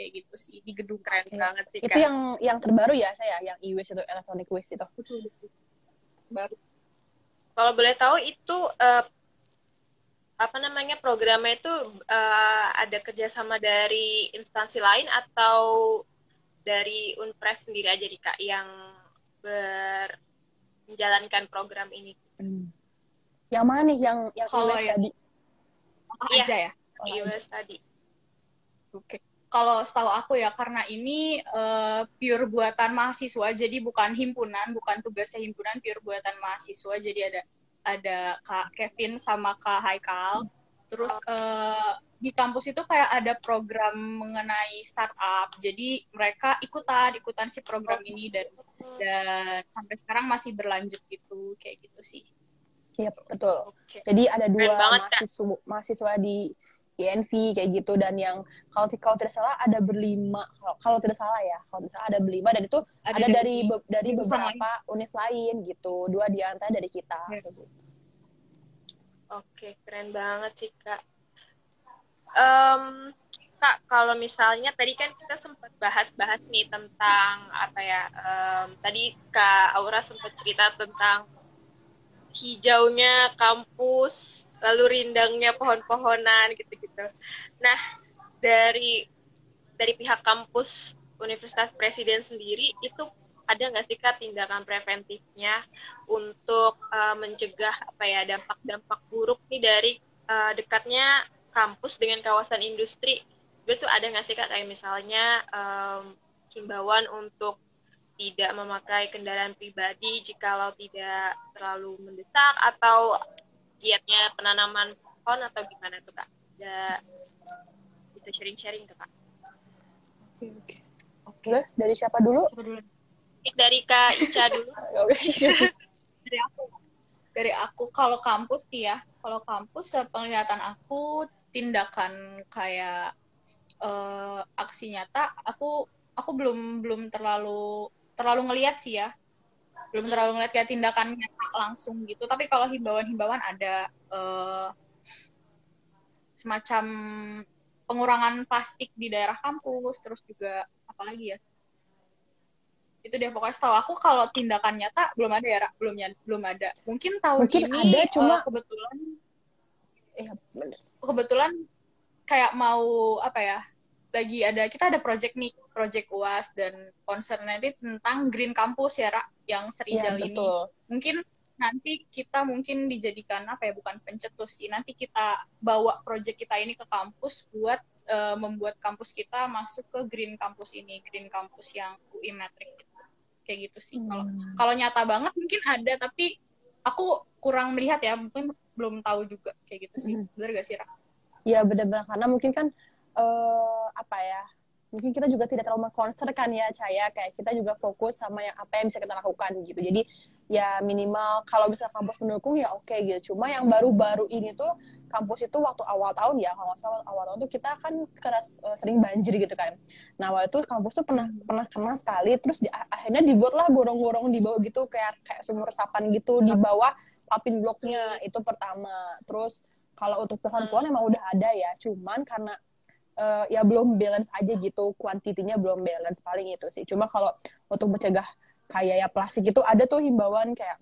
kayak gitu sih di gedung keren Oke. banget sih Itu Kak. yang yang terbaru ya saya, yang e-waste itu, electronic waste itu. betul betul baru Kalau boleh tahu itu eh, apa namanya programnya itu eh, ada kerjasama dari instansi lain atau dari Unpres sendiri aja nih Kak yang ber menjalankan program ini. Yang mana nih yang yang yang- tadi? Iya. aja ya Oh, Iya tadi. Oke. Kalau setahu aku ya karena ini eh, pure buatan mahasiswa jadi bukan himpunan, bukan tugasnya himpunan, pure buatan mahasiswa. Jadi ada ada Kak Kevin sama Kak Haikal. Terus eh, di kampus itu kayak ada program mengenai startup. Jadi mereka ikutan ikutan si program ini dan dan sampai sekarang masih berlanjut gitu kayak gitu sih. Iya, betul. Oke. Jadi ada dua mahasiswa mahasiswa di INV kayak gitu dan yang kalau kalau tidak salah ada berlima kalau, kalau tidak salah ya kalau tidak salah ada berlima dan itu ada, dari be- dari beberapa univ lain gitu dua di antara dari kita Yes. gitu. Oke, keren banget sih Kak. Em, Kak, kalau misalnya tadi kan kita sempat bahas-bahas nih tentang apa ya? em, tadi Kak Aura sempat cerita tentang hijaunya kampus, lalu rindangnya pohon-pohonan gitu-gitu. Nah, dari dari pihak kampus Universitas Presiden sendiri itu ada nggak sih kak tindakan preventifnya untuk eh, mencegah apa ya dampak-dampak buruk nih dari eh, dekatnya kampus dengan kawasan industri? Itu ada nggak sih kak kayak misalnya em, himbauan untuk tidak memakai kendaraan pribadi jikalau tidak terlalu mendesak atau giatnya penanaman pohon atau gimana tuh kak? Ada bisa sharing-sharing tuh kak? Oke. Boleh dari siapa dulu? Coba dulu. Dari kak Ica dulu. <laughs> <laughs> dari aku dari aku kalau kampus nih ya kalau kampus penglihatan aku tindakan kayak eh, aksi nyata aku aku belum belum terlalu terlalu ngelihat sih ya belum terlalu ngelihat kayak tindakan nyata langsung gitu tapi kalau himbauan-himbauan ada eh, semacam pengurangan plastik di daerah kampus terus juga apa lagi ya itu dia pokoknya setahu aku kalau tindakan nyata belum ada ya Ra? belum belum ada mungkin tahun Mungkin ini ada, cuma- eh, kebetulan bener. kebetulan kayak mau apa ya lagi ada kita ada project nih project uas dan concernnya ini tentang green campus ya Ra, yang Iya, serinjal ini betul. mungkin nanti kita mungkin dijadikan apa ya bukan pencetus sih nanti kita bawa project kita ini ke kampus buat eh, membuat kampus kita masuk ke green campus ini green campus yang UI gitu. kayak gitu sih kalau Hmm. kalau nyata banget mungkin ada tapi aku kurang melihat ya mungkin belum tahu juga kayak gitu sih Hmm. bener gak sih Ra? Iya benar-benar karena mungkin kan eh apa ya mungkin kita juga tidak terlalu concern kan ya. Caya kayak kita juga fokus sama yang apa yang bisa kita lakukan gitu. Jadi ya minimal kalau bisa kampus mendukung ya oke gitu. Cuma yang baru-baru ini tuh kampus itu waktu awal tahun ya kalau nggak salah awal tahun tuh kita kan keras eh, sering banjir gitu kan. Nah waktu itu kampus tuh pernah pernah kena sekali terus di, akhirnya dibuatlah gorong-gorong di bawah gitu kayak kayak sumur resapan gitu di bawah papin bloknya itu pertama. Terus kalau untuk pohon-pohon emang udah ada ya. Cuman karena eh, ya belum balance aja gitu kuantitinya belum balance paling itu sih. Cuma kalau untuk mencegah kayak ya plastik itu ada tuh himbauan kayak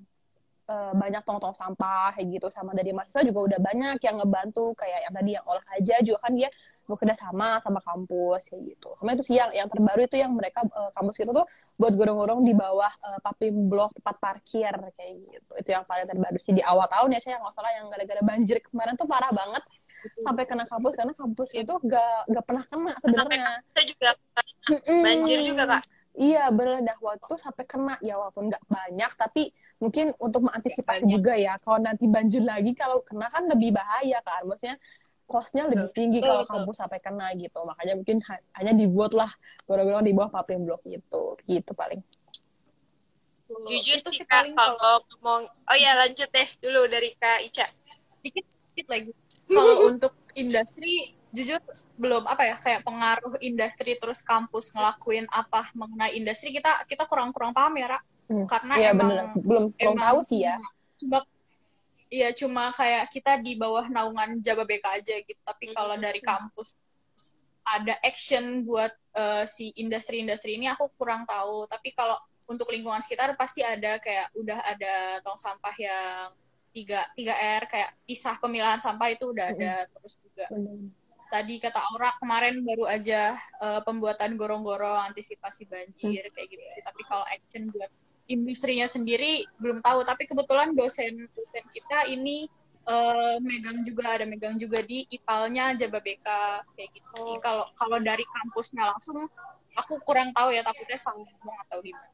eh, banyak tong-tong sampah kayak gitu sama dari mahasiswa juga udah banyak yang ngebantu kayak yang tadi yang olah aja juga kan dia bekerja sama sama kampus kayak gitu. Sama itu sih yang terbaru itu yang mereka eh, kampus kita tuh buat gorong-gorong di bawah eh, papim blok tempat parkir kayak gitu. Itu yang paling terbaru sih di awal tahun ya saya nggak salah yang gara-gara banjir kemarin tuh parah banget sampai kena kampus karena kampus itu gak gak pernah kena sebenarnya. Kita juga banjir juga kak. Iya bener dah waktu itu sampai kena. Ya walaupun nggak banyak tapi mungkin untuk mengantisipasi Banyak. juga ya. Kalau nanti banjir lagi kalau kena kan lebih bahaya kan maksudnya kosnya lebih tinggi kalau kampus sampai kena gitu. Makanya mungkin ha- hanya dibuat lah gorong-gorong di bawah paping blok gitu. Gitu paling. Jujur itu sih paling kalau kalau ngomong, oh ya lanjut deh dulu dari kak Ica. dikit dikit lagi kalau untuk industri jujur belum apa ya kayak pengaruh industri terus kampus ngelakuin apa mengenai industri kita kita kurang kurang paham ya Ra. Hmm. karena Iya emang bener belum belum tahu sih ya cuma iya cuma kayak kita di bawah naungan Jababeka aja gitu tapi Hmm. kalau dari kampus ada action buat uh, si industri-industri ini aku kurang tahu. Tapi kalau untuk lingkungan sekitar pasti ada kayak udah ada tong sampah yang tiga tiga R kayak pisah pemilahan sampah itu udah ada mm terus juga. Tadi kata Aura kemarin baru aja uh, pembuatan gorong-gorong antisipasi banjir hmm. kayak gitu sih. Tapi kalau action buat industrinya sendiri belum tahu. Tapi kebetulan dosen dosen kita ini uh, megang juga ada megang juga di IPAL-nya Jababeka kayak gitu sih. Oh. kalau kalau dari kampusnya langsung aku kurang tahu ya takutnya salah atau gimana.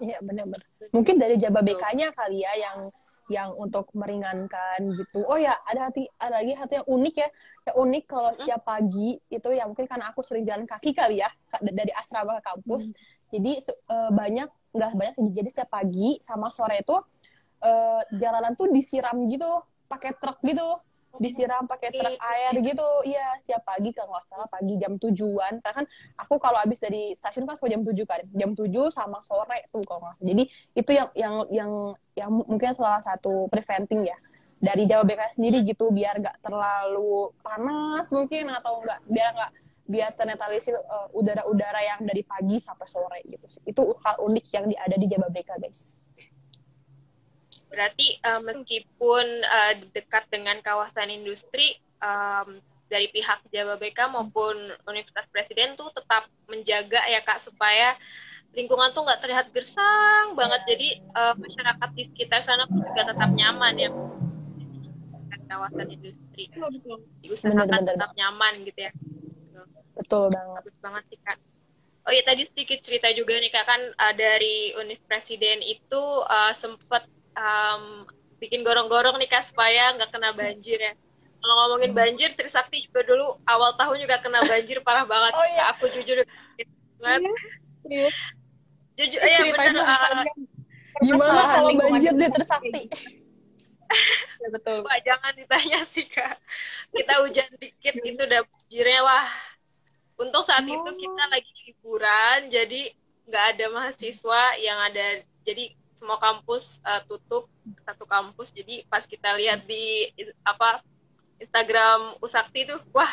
Iya benar-benar. Mungkin dari Jababeka-nya kali ya yang yang untuk meringankan gitu. Oh ya, ada hati ada lagi hati yang unik ya. Yang unik kalau setiap pagi itu ya mungkin karena aku sering jalan kaki kali ya dari asrama ke kampus. Hmm. Jadi uh, banyak nggak banyak sih. Jadi setiap pagi sama sore itu uh, jalanan tuh disiram gitu pakai truk gitu disiram pakai truk air gitu. Iya setiap pagi kalau nggak salah pagi jam tujuan. Karena kan aku kalau habis dari stasiun kan sampai jam tujuh kan. Jam tujuh sama sore tuh kalau nggak jadi itu yang yang yang yang mungkin salah satu preventing ya. Dari Jawa BK sendiri gitu biar nggak terlalu panas mungkin atau nggak biar nggak biar ternetralisir uh, udara-udara yang dari pagi sampai sore gitu itu hal unik yang ada di Jawa BK guys Berarti uh, meskipun uh, dekat dengan kawasan industri, um, dari pihak Jababeka maupun Universitas Presiden tuh tetap menjaga ya kak supaya lingkungan tuh nggak terlihat gersang banget. Jadi uh, masyarakat di sekitar sana pun juga tetap nyaman ya kawasan industri. Diusahakan bener, bener, tetap nyaman gitu ya. Betul banget. Bagus banget sih kak. Oh iya tadi sedikit cerita juga nih kak kan uh, dari Universitas Presiden itu uh, sempat um, bikin gorong-gorong nih kak supaya nggak kena banjir ya. Kalau ngomongin banjir, Trisakti juga dulu awal tahun juga kena banjir parah banget. Oh, iya. Aku jujur banget. Iya. Jujur, ya benar. Uh, Gimana kalau banjir di Trisakti? ya, betul. Wah, jangan ditanya sih kak. Kita hujan dikit itu udah banjirnya wah. Untuk saat oh. itu kita lagi liburan, jadi nggak ada mahasiswa yang ada. Jadi semua kampus uh, tutup satu kampus. Jadi pas kita lihat di apa Instagram Usakti tuh wah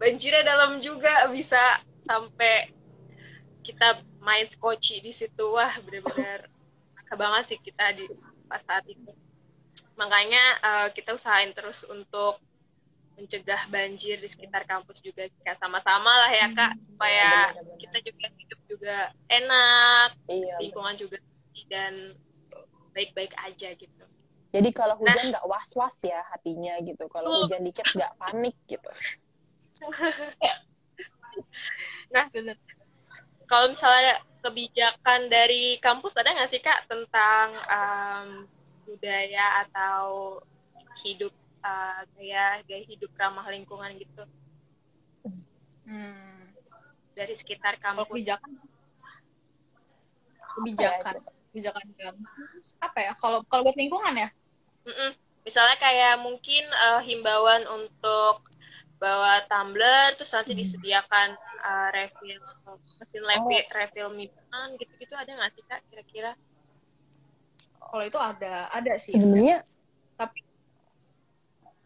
banjirnya dalam juga. Bisa sampai kita main skoci di situ. Wah benar-benar banget sih kita di pas saat itu. Makanya uh, kita usahain terus untuk mencegah banjir di sekitar kampus juga kayak sama-sama lah ya kak hmm. supaya kita juga hidup juga enak iya, lingkungan juga dan baik-baik aja gitu. Jadi kalau nah. hujan nggak nah, was-was ya hatinya gitu. Kalau oh. hujan dikit nggak panik gitu. <laughs> nah, benar. Kalau misalnya kebijakan dari kampus ada nggak sih kak tentang um, budaya atau hidup uh, gaya gaya hidup ramah lingkungan gitu? Hmm. Dari sekitar kampus. Kebijakan kebijakan kebijakan kampus apa ya kalau kalau buat lingkungan ya Mm-mm. misalnya kayak mungkin uh, himbauan untuk bawa tumbler terus nanti hmm. disediakan uh, refill mesin refill, oh. refill minuman gitu-gitu ada nggak sih kak kira-kira kalau itu ada ada sih sebenarnya tapi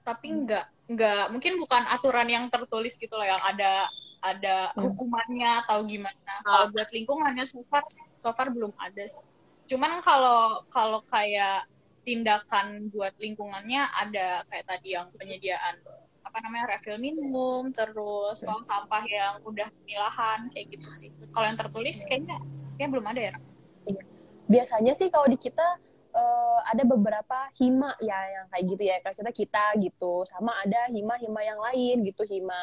tapi enggak enggak mungkin bukan aturan yang tertulis gitu loh yang ada ada hmm. hukumannya atau gimana oh. kalau buat lingkungannya so far so far belum ada sih cuman kalau kalau kayak tindakan buat lingkungannya ada kayak tadi yang penyediaan apa namanya refill minum terus tong sampah yang udah pemilahan kayak gitu sih. Kalau yang tertulis kayaknya kayaknya belum ada ya iya. biasanya sih kalau di kita uh, ada beberapa hima ya yang kayak gitu ya. Kalau kita kita gitu. Sama ada hima-hima yang lain gitu hima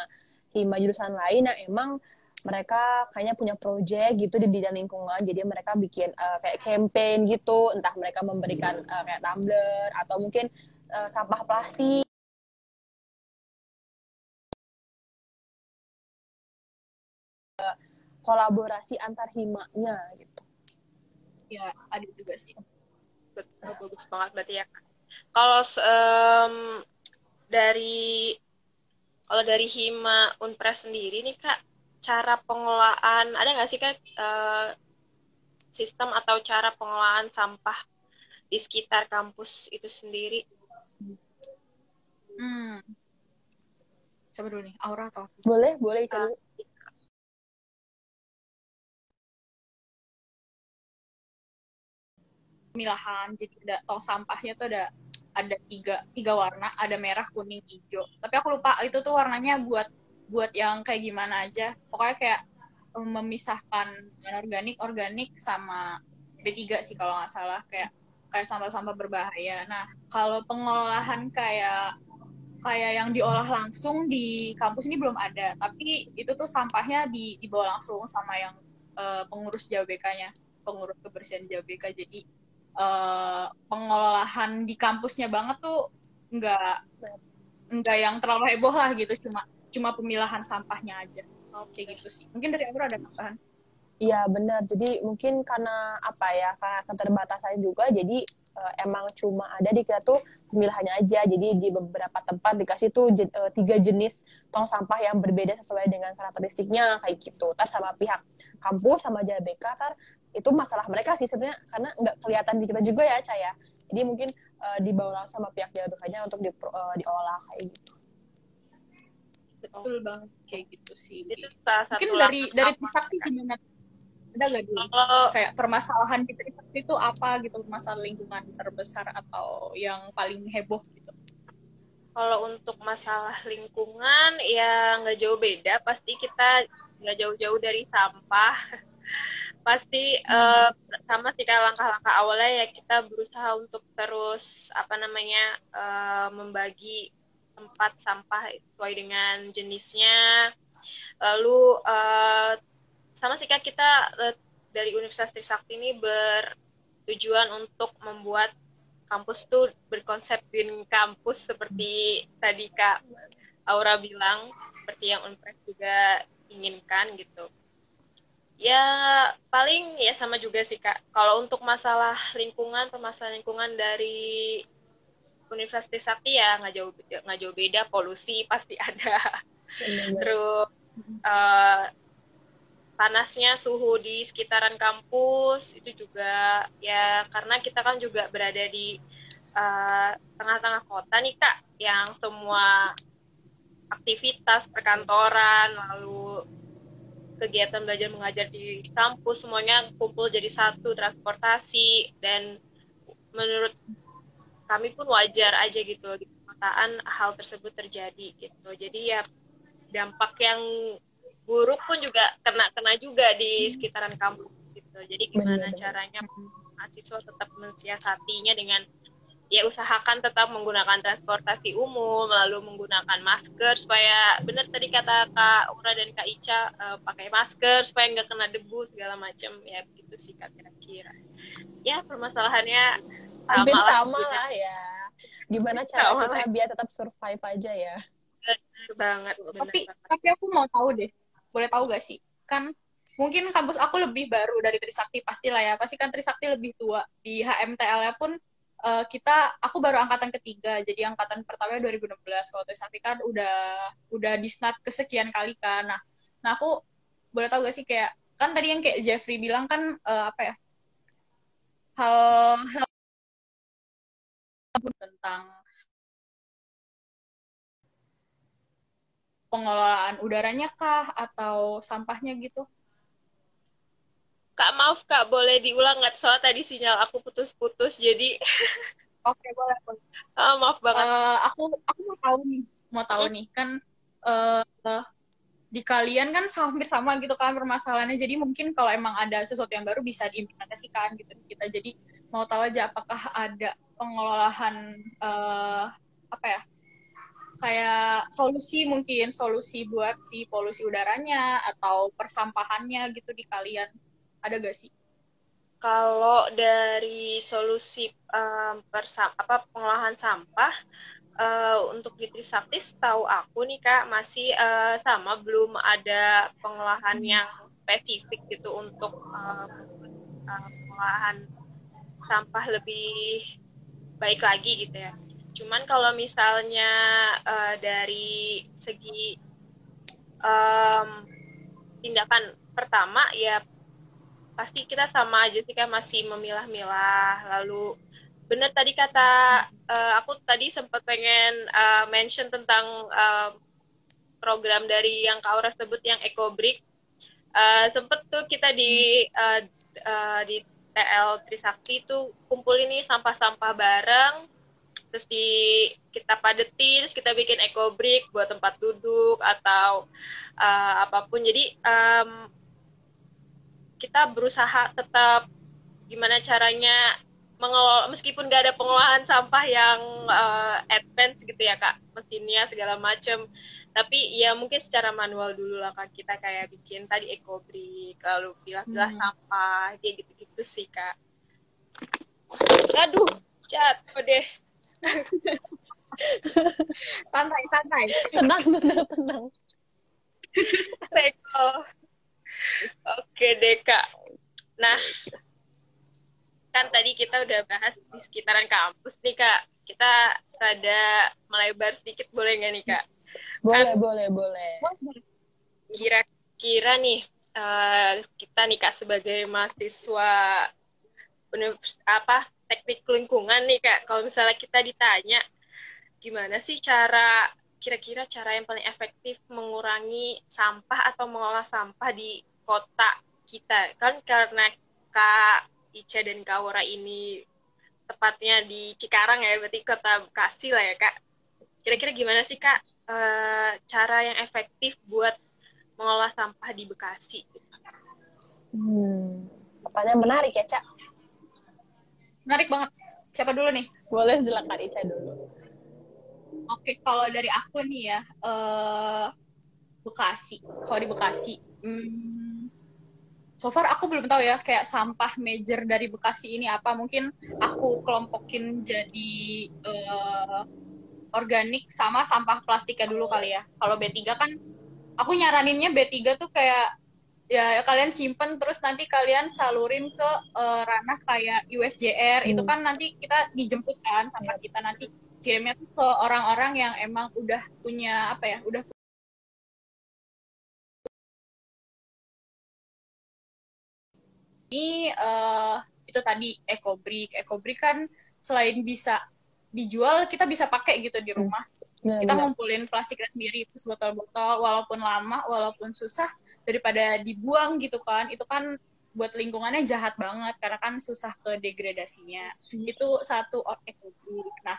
hima jurusan lain yang emang mereka kayaknya punya project gitu di bidang lingkungan. Jadi mereka bikin uh, kayak campaign gitu. Entah mereka memberikan uh, kayak tumbler atau mungkin uh, sampah plastik. Kolaborasi antar himanya gitu. Ya ada juga sih. Betul bagus banget berarti ya. Kalau um, dari kalau dari hima unpres sendiri nih kak cara pengelolaan ada nggak sih kan uh, sistem atau cara pengelolaan sampah di sekitar kampus itu sendiri? Hmm. Coba dulu nih, Aura atau aku? Boleh, boleh. Uh, ah. dulu. pemilahan jadi ada tong sampahnya tuh ada ada tiga tiga warna ada merah kuning hijau tapi aku lupa itu tuh warnanya buat buat yang kayak gimana aja. Pokoknya kayak memisahkan organik organik sama B3 sih kalau nggak salah. Kayak kayak sampah-sampah berbahaya. Nah kalau pengolahan kayak kayak yang diolah langsung di kampus ini belum ada. Tapi itu tuh sampahnya di dibawa langsung sama yang uh, pengurus JBK-nya pengurus kebersihan JBK jadi uh, pengolahan di kampusnya banget tuh nggak nggak yang terlalu heboh lah gitu. Cuma cuma pemilahan sampahnya aja oke gitu sih mungkin dari Aura ada tambahan Iya benar. Jadi mungkin karena apa ya, karena keterbatasan juga, jadi uh, emang cuma ada di kita tuh pemilahannya aja. Jadi di beberapa tempat dikasih tuh jen, uh, tiga jenis tong sampah yang berbeda sesuai dengan karakteristiknya kayak gitu. Ntar sama pihak kampus sama JBK ntar itu masalah mereka sih sebenarnya karena nggak kelihatan di kita juga ya Caya. Jadi mungkin uh, dibawa langsung sama pihak JBK-nya untuk di, uh, diolah kayak gitu. Betul banget kayak gitu sih. Itu salah satu mungkin dari dari Trisakti gimana? Ada nggak dulu oh. kayak permasalahan di Trisakti itu apa gitu masalah lingkungan terbesar atau yang paling heboh gitu? Kalau untuk masalah lingkungan ya nggak jauh beda, pasti kita nggak jauh-jauh dari sampah <laughs> pasti uh, sama sih kayak langkah-langkah awalnya ya kita berusaha untuk terus apa namanya uh, membagi tempat sampah sesuai dengan jenisnya. Lalu uh, sama sih kita uh, dari Universitas Trisakti ini bertujuan untuk membuat kampus tuh berkonsep green kampus seperti tadi Kak Aura bilang seperti yang Unpres juga inginkan gitu. Ya paling ya sama juga sih kak. Kalau untuk masalah lingkungan permasalahan lingkungan dari Universitas Sakti ya nggak jauh nggak jauh beda polusi <laughs> pasti ada. Terus uh, panasnya suhu di sekitaran kampus itu juga ya karena kita kan juga berada di eh, tengah-tengah uh, kota nih kak yang semua aktivitas perkantoran lalu kegiatan belajar mengajar di kampus semuanya kumpul jadi satu transportasi. Dan menurut kami pun wajar aja gitu di perkotaan hal tersebut terjadi gitu. Jadi ya dampak yang buruk pun juga kena kena juga di sekitaran kampus gitu. Jadi gimana caranya mahasiswa tetap mensiasatinya dengan ya usahakan tetap menggunakan transportasi umum lalu menggunakan masker supaya benar tadi kata Kak Ura dan Kak Ica uh, pakai masker supaya nggak kena debu segala macam. Ya begitu sih Kak kira-kira. Ya permasalahannya hampir sama, sama lah ya. Gimana cara sama kita lah. biar tetap survive aja ya? Benar banget bener tapi banget. tapi aku mau tahu deh. Boleh tahu gak sih? Kan mungkin kampus aku lebih baru dari Trisakti pastilah ya. Pasti kan Trisakti lebih tua. Di HMTL-nya pun uh, kita aku baru angkatan ketiga. Jadi angkatan pertama 2016 kalau Trisakti kan udah udah disnat kesekian kali kan. Nah nah aku boleh tahu gak sih kayak kan tadi yang kayak Jeffrey bilang kan uh, apa ya? Hal hal tentang pengelolaan udaranya kah atau sampahnya gitu Kak maaf Kak, boleh diulang nggak? Soalnya tadi sinyal aku putus-putus, jadi. <laughs> Oke boleh. boleh. Oh, maaf banget. Uh, aku aku mau tahu nih, mau tahu hmm. nih kan uh, uh, di kalian kan hampir sama gitu kan permasalahannya. Jadi mungkin kalau emang ada sesuatu yang baru bisa diimplementasikan gitu kita. Jadi mau tahu aja apakah ada pengelolaan uh, apa ya? kayak solusi mungkin solusi buat si polusi udaranya atau persampahannya gitu di kalian ada gak sih? Kalau dari solusi um, persam apa pengolahan sampah uh, untuk di Trisakti tahu aku nih Kak masih uh, sama belum ada pengolahan yang spesifik gitu untuk uh, uh, pengolahan sampah lebih baik lagi gitu ya. Cuman kalau misalnya uh, dari segi um, tindakan pertama ya pasti kita sama aja sih kan masih memilah-milah lalu benar tadi kata uh, aku tadi sempat pengen uh, mention tentang uh, program dari yang Aura sebut yang EcoBrick uh, sempet tuh kita di uh, uh, di TL Trisakti itu kumpulin nih sampah-sampah bareng terus di kita padetin terus kita bikin eco brick buat tempat duduk atau uh, apa pun. Jadi um, kita berusaha tetap gimana caranya mengelola meskipun gak ada pengolahan sampah yang uh, advance gitu ya kak mesinnya segala macam tapi ya mungkin secara manual dulu lah kak kita kayak bikin tadi eco brick lalu pilah-pilah hmm. sampah kayak gitu-gitu sih kak. Aduh cat deh. <laughs> Santai santai. Tenang tenang tenang. Reko. Oke deh kak. Nah kan tadi kita udah bahas di sekitaran kampus nih kak. Kita ada melebar sedikit boleh nggak nih kak? Boleh kan, boleh boleh. kira-kira nih uh, kita nih kak sebagai mahasiswa apa teknik lingkungan nih kak kalau misalnya kita ditanya gimana sih cara kira-kira cara yang paling efektif mengurangi sampah atau mengolah sampah di kota kita kan karena kak Ica dan Kaura ini tepatnya di Cikarang ya, berarti kota Bekasi lah ya kak. Kira-kira gimana sih kak e, cara yang efektif buat mengolah sampah di Bekasi? Hmm, pertanyaan menarik ya cak. Menarik banget. Siapa dulu nih? Boleh silakan Ica dulu. Oke, kalau dari aku nih ya, uh, Bekasi. Kalau di Bekasi, hmm, so far aku belum tahu ya kayak sampah major dari Bekasi ini apa mungkin aku kelompokin jadi uh, organik sama sampah plastiknya dulu kali ya kalau B3 kan aku nyaraninnya B3 tuh kayak ya kalian simpen terus nanti kalian salurin ke uh, ranah kayak USJR hmm. itu kan nanti kita dijemput kan sama kita nanti kirimnya tuh ke orang-orang yang emang udah punya apa ya udah ini uh, itu tadi ekobrik ekobrik kan selain bisa dijual kita bisa pakai gitu di rumah hmm. Kita ngumpulin plastiknya sendiri terus botol-botol walaupun lama walaupun susah daripada dibuang gitu kan. Itu kan buat lingkungannya jahat banget karena kan susah ke degradasinya. Hmm. itu satu ekobrik nah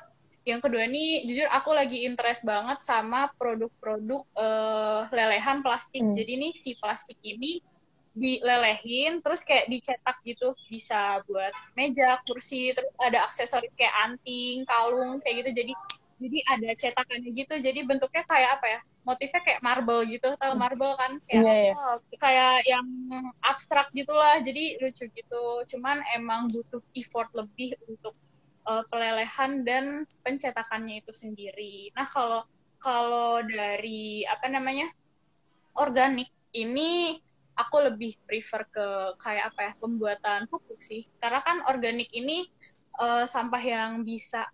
yang kedua ini jujur aku lagi interest banget sama produk-produk uh, lelehan plastik. Hmm. jadi nih si plastik ini dilelehin terus kayak dicetak gitu. Bisa buat meja kursi terus ada aksesoris kayak anting kalung kayak gitu. Jadi jadi ada cetakannya gitu jadi bentuknya kayak apa ya motifnya kayak marble gitu tahu hmm. marble kan kayak yeah, yeah. kayak yang abstrak gitulah jadi lucu gitu cuman emang butuh effort lebih untuk uh, pelelehan dan pencetakannya itu sendiri nah kalau kalau dari apa namanya organik ini aku lebih prefer ke kayak apa ya pembuatan pupuk sih karena kan organik ini uh, sampah yang bisa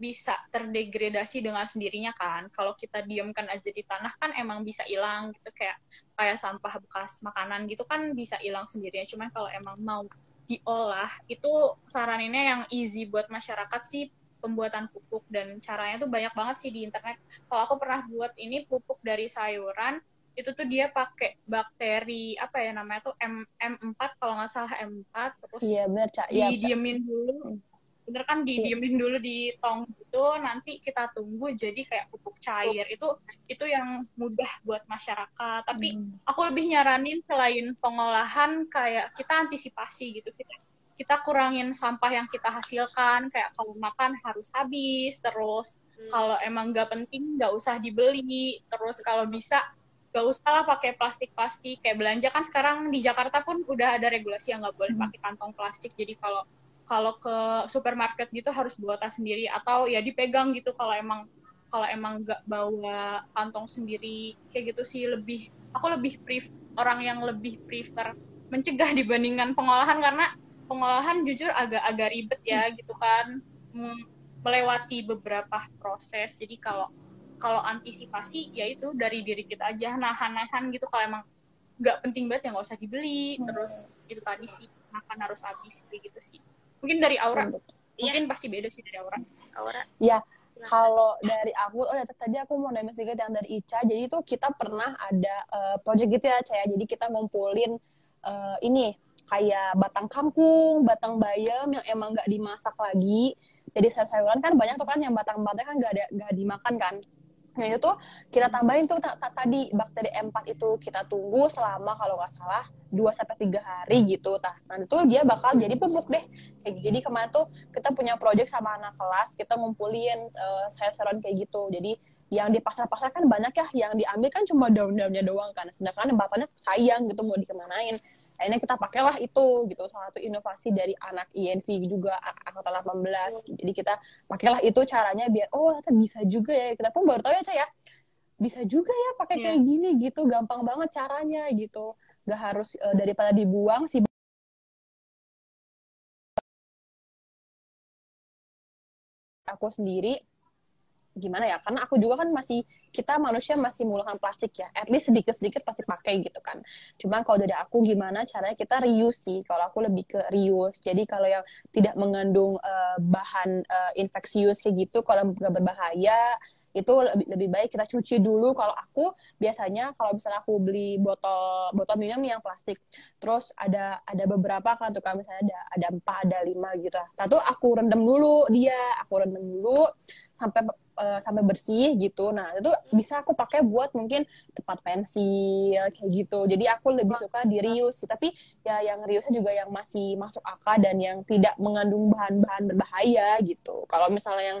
bisa terdegradasi dengan sendirinya kan. Kalau kita diamkan aja di tanah kan emang bisa hilang gitu kayak kayak sampah bekas makanan gitu kan bisa hilang sendirinya. Cuman kalau emang mau diolah itu saraninnya yang easy buat masyarakat sih pembuatan pupuk. Dan caranya tuh banyak banget sih di internet. Kalau aku pernah buat ini pupuk dari sayuran itu tuh dia pakai bakteri apa ya namanya tuh M M4 kalau nggak salah M4 terus iya benar cak. Iya, didiemin ya, dulu bener kan didiemin dulu di tong itu nanti kita tunggu jadi kayak pupuk cair. Itu itu yang mudah buat masyarakat. Tapi hmm. aku lebih nyaranin selain pengolahan kayak kita antisipasi gitu. Kita kita kurangin sampah yang kita hasilkan. Kayak kalau makan harus habis terus hmm. kalau emang nggak penting nggak usah dibeli. Terus kalau bisa gak usah lah pakai plastik-plastik. Kayak belanja kan sekarang di Jakarta pun udah ada regulasi yang nggak boleh hmm. pakai kantong plastik. Jadi kalau kalau ke supermarket gitu harus bawa tas sendiri atau ya dipegang gitu kalau emang kalau emang nggak bawa kantong sendiri kayak gitu sih. Lebih aku lebih pref orang yang lebih prefer mencegah dibandingkan pengolahan karena pengolahan jujur agak-agak ribet ya hmm. gitu kan. Melewati beberapa proses. Jadi kalau kalau antisipasi ya itu dari diri kita aja nahan-nahan gitu. Kalau emang nggak penting banget ya nggak usah dibeli. Hmm. terus itu tadi sih makan harus habis kayak gitu sih mungkin dari aura hmm. mungkin ya. pasti beda sih dari aura aura ya kalau dari aku oh ya tadi aku mau nanya sedikit yang dari Ica jadi itu kita pernah ada uh, project gitu ya Caya jadi kita ngumpulin uh, ini kayak batang kangkung, batang bayam yang emang nggak dimasak lagi. Jadi sayur-sayuran kan banyak tuh kan yang batang-batang kan nggak ada nggak dimakan kan. Nah itu kita tambahin tuh tadi bakteri M4 itu kita tunggu selama kalau nggak salah 2 sampai tiga hari gitu. Nah, tuh dia bakal jadi pupuk deh. Jadi kemarin tuh kita punya project sama anak kelas, kita ngumpulin uh, sayur-sayuran kayak gitu. Jadi yang di pasar-pasar kan banyak ya, yang diambil kan cuma daun-daunnya doang kan. Sedangkan batangnya sayang gitu mau dikemanain akhirnya kita pakailah itu gitu. Salah satu inovasi dari anak INV juga angkatan 18 jadi kita pakailah itu caranya biar oh ternyata bisa juga ya. Kita pun baru tahu ya Cah ya. Bisa juga ya pakai yeah. kayak gini gitu. Gampang banget caranya gitu. Gak harus uh, daripada dibuang sih aku sendiri gimana ya karena aku juga kan masih kita manusia masih menggunakan plastik ya at least sedikit sedikit pasti pakai gitu kan. Cuma kalau dari aku gimana caranya kita reuse sih kalau aku lebih ke reuse. Jadi kalau yang tidak mengandung uh, bahan uh, infeksius kayak gitu kalau nggak berbahaya itu lebih lebih baik kita cuci dulu. Kalau aku biasanya kalau misalnya aku beli botol botol minum yang plastik terus ada ada beberapa kan tuh kan misalnya ada ada empat ada lima gitu satu aku rendam dulu dia aku rendam dulu sampai uh, sampai bersih gitu. Nah, itu bisa aku pakai buat mungkin tempat pensil kayak gitu. Jadi aku lebih suka di reuse sih. Tapi ya yang reuse juga yang masih masuk akal dan yang tidak mengandung bahan-bahan berbahaya gitu. Kalau misalnya yang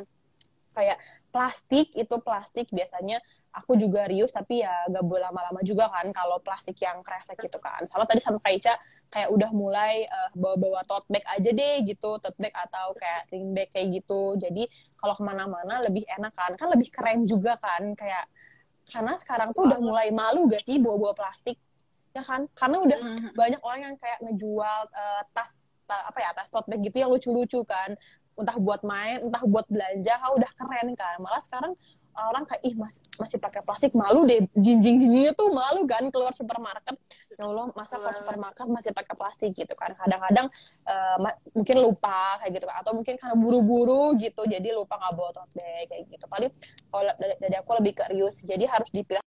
kayak plastik itu plastik biasanya aku juga rius tapi ya gak boleh lama-lama juga kan kalau plastik yang kresek gitu kan. Sama tadi sama Kaica kayak udah mulai uh, bawa-bawa tote bag aja deh gitu tote bag atau kayak sling bag kayak gitu. Jadi kalau ke mana-mana lebih enak kan kan lebih keren juga kan kayak karena sekarang tuh udah mulai malu gak sih bawa-bawa plastik? Ya kan? Karena udah mm-hmm. banyak orang yang kayak ngejual uh, tas apa ya tas tote bag gitu yang lucu-lucu kan entah buat main entah buat belanja kau udah keren kan. Malah sekarang orang kayak ih mas, masih pakai plastik malu deh. Jinjing jinjingnya tuh malu kan keluar supermarket. Ya Allah masa ke supermarket masih pakai plastik? Gitu kan. Kadang-kadang uh, mungkin lupa kayak gitu kan. Atau mungkin karena buru-buru gitu jadi lupa nggak bawa tote bag kayak gitu. Paling kalau dari, dari aku lebih ke reuse. Jadi harus dipilih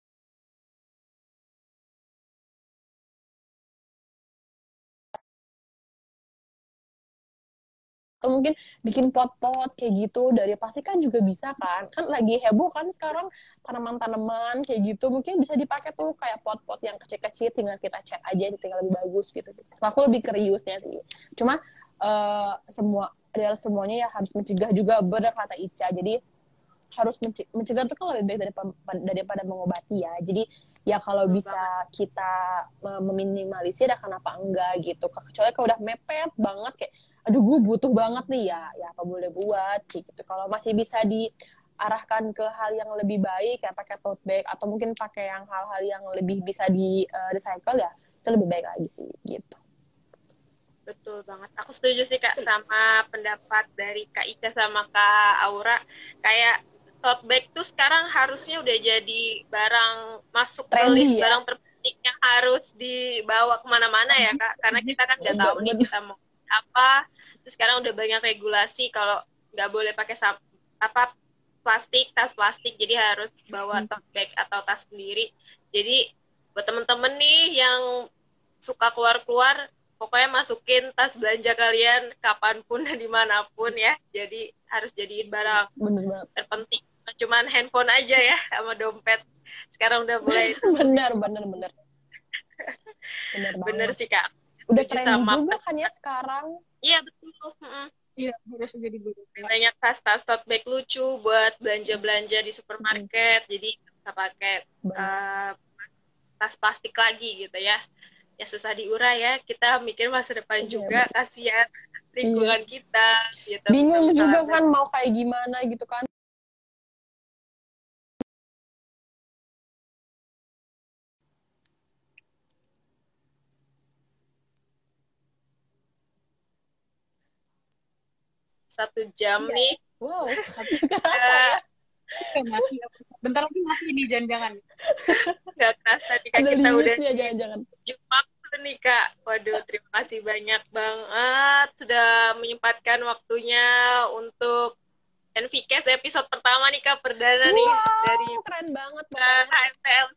atau mungkin bikin pot-pot kayak gitu dari plastik kan juga bisa kan. Kan lagi heboh kan sekarang tanaman-tanaman kayak gitu mungkin bisa dipakai tuh kayak pot-pot yang kecil-kecil tinggal kita cat aja tinggal lebih bagus gitu sih. Aku lebih ke reuse-nya sih. Cuma uh, semua real semuanya ya harus mencegah juga benar kata Ica. Jadi harus mencegah itu kan lebih baik daripada, daripada mengobati ya. Jadi ya kalau bisa kita meminimalisir ya kenapa enggak gitu kecuali kalau udah mepet banget kayak aduh gue butuh banget nih ya ya apa boleh buat? Gitu. Kalau masih bisa diarahkan ke hal yang lebih baik kayak pakai tote bag atau mungkin pakai yang hal-hal yang lebih bisa di uh, recycle ya itu lebih baik lagi sih gitu. Betul banget. Aku setuju sih kak sama pendapat dari kak Ica sama kak Aura. Kayak tote bag tuh sekarang harusnya udah jadi barang masuk ke list ya? barang terpenting yang harus dibawa ke mana-mana ya kak. Karena kita kan nggak tahu nih kita mau apa terus sekarang udah banyak regulasi kalau nggak boleh pakai apa plastik tas plastik jadi harus bawa hmm. tote bag atau tas sendiri. Jadi buat temen-temen nih yang suka keluar-keluar pokoknya masukin tas belanja kalian kapan pun dan di mana pun ya. Jadi harus jadiin barang bener terpenting. Cuman handphone aja ya sama dompet. Sekarang udah mulai <laughs> bener bener bener. Bener, bener sih kak udah trendy sama juga kan ya sekarang. Iya betul. Iya harus jadi banyak tas-tas tote bag lucu buat belanja-belanja di supermarket. Hmm. jadi bisa pakai uh, tas plastik lagi gitu ya. Ya susah diurai ya. Kita mikir masa depan iya, juga kasihan lingkungan iya. kita gitu bingung juga kan mau kayak gimana gitu kan satu jam iya. nih. Wow, <laughs> satu uh, mati. Bentar lagi mati nih jangan-jangan. <laughs> Gak kerasa nih kak kita udah ya, jangan-jangan. waktu nih kak. Waduh, terima kasih banyak banget sudah menyempatkan waktunya untuk NVCast episode pertama nih kak perdana wow, nih dari keren banget HMTL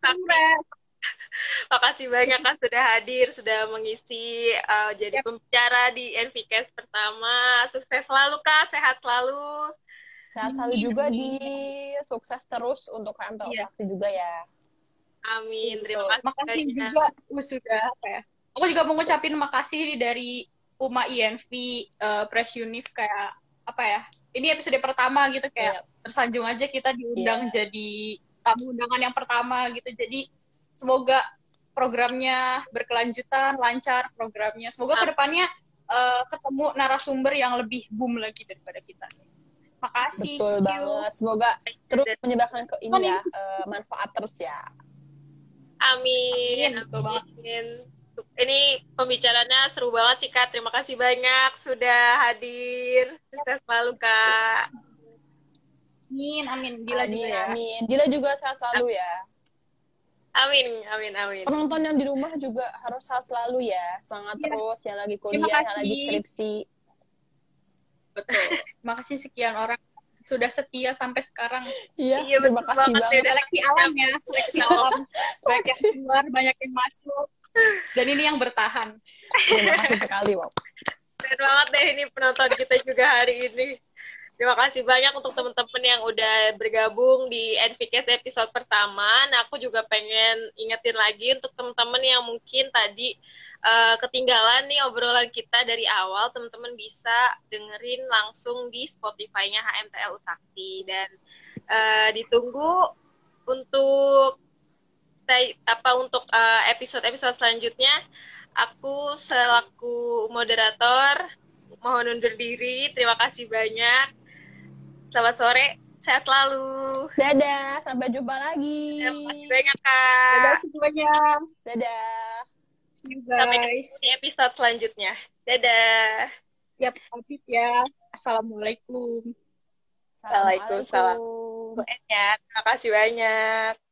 <laughs> Makasih banyak kan sudah hadir, sudah mengisi uh, jadi yep. pembicara di NVCast pertama. Sukses selalu Kak, sehat selalu. Sehat selalu juga di sukses terus untuk KMPL yeah. Sakti juga ya. Amin. Terima kasih. Makasih juga uh, sudah apa ya. Aku juga mau ngucapin makasih dari UMA INV uh, Press Unif kayak apa ya? Ini episode pertama gitu kayak yeah. tersanjung aja kita diundang yeah. jadi tamu undangan yang pertama gitu. Jadi semoga programnya berkelanjutan, lancar programnya. Semoga ke depannya uh, ketemu narasumber yang lebih boom lagi daripada kita sih. Makasih. Betul banget. Semoga terus menyebarkan ke ini ya uh, manfaat terus ya. Amin. Amin. Betul banget. Amin. Ini pembicaranya seru banget sih Kak. Terima kasih banyak sudah hadir. Sukses selalu Kak. Amin, amin. Dila amin, juga ya. Amin. Dila juga sehat selalu ya. Amin, amin, amin. Penonton yang di rumah juga harus sehat selalu ya. Semangat ya. terus yang lagi kuliah, yang lagi skripsi. Betul. Terima kasih sekian orang sudah setia sampai sekarang. Iya, iya terima kasih banget. banget. Seleksi alam ya, seleksi alam. banyak yang keluar, banyak yang masuk. Dan ini yang bertahan. Terima kasih sekali, Wow. Keren banget deh ini penonton kita juga hari ini. Terima kasih banyak untuk teman-teman yang udah bergabung di NVCast episode pertama. Nah, aku juga pengen ingetin lagi untuk teman-teman yang mungkin tadi uh, ketinggalan nih obrolan kita dari awal, teman-teman bisa dengerin langsung di Spotify-nya HMTL Usakti dan uh, ditunggu untuk apa untuk uh, episode-episode selanjutnya. Aku selaku moderator mohon undur diri. Terima kasih banyak. Selamat sore, sehat selalu. Dadah, sampai jumpa lagi. Terima kasih banyak, Kak. Dadah semuanya. Dadah. See you guys. Sampai di episode selanjutnya. Dadah. Yap, Habib ya. Assalamualaikum. Assalamualaikum. Assalamualaikum. Ya, terima kasih banyak.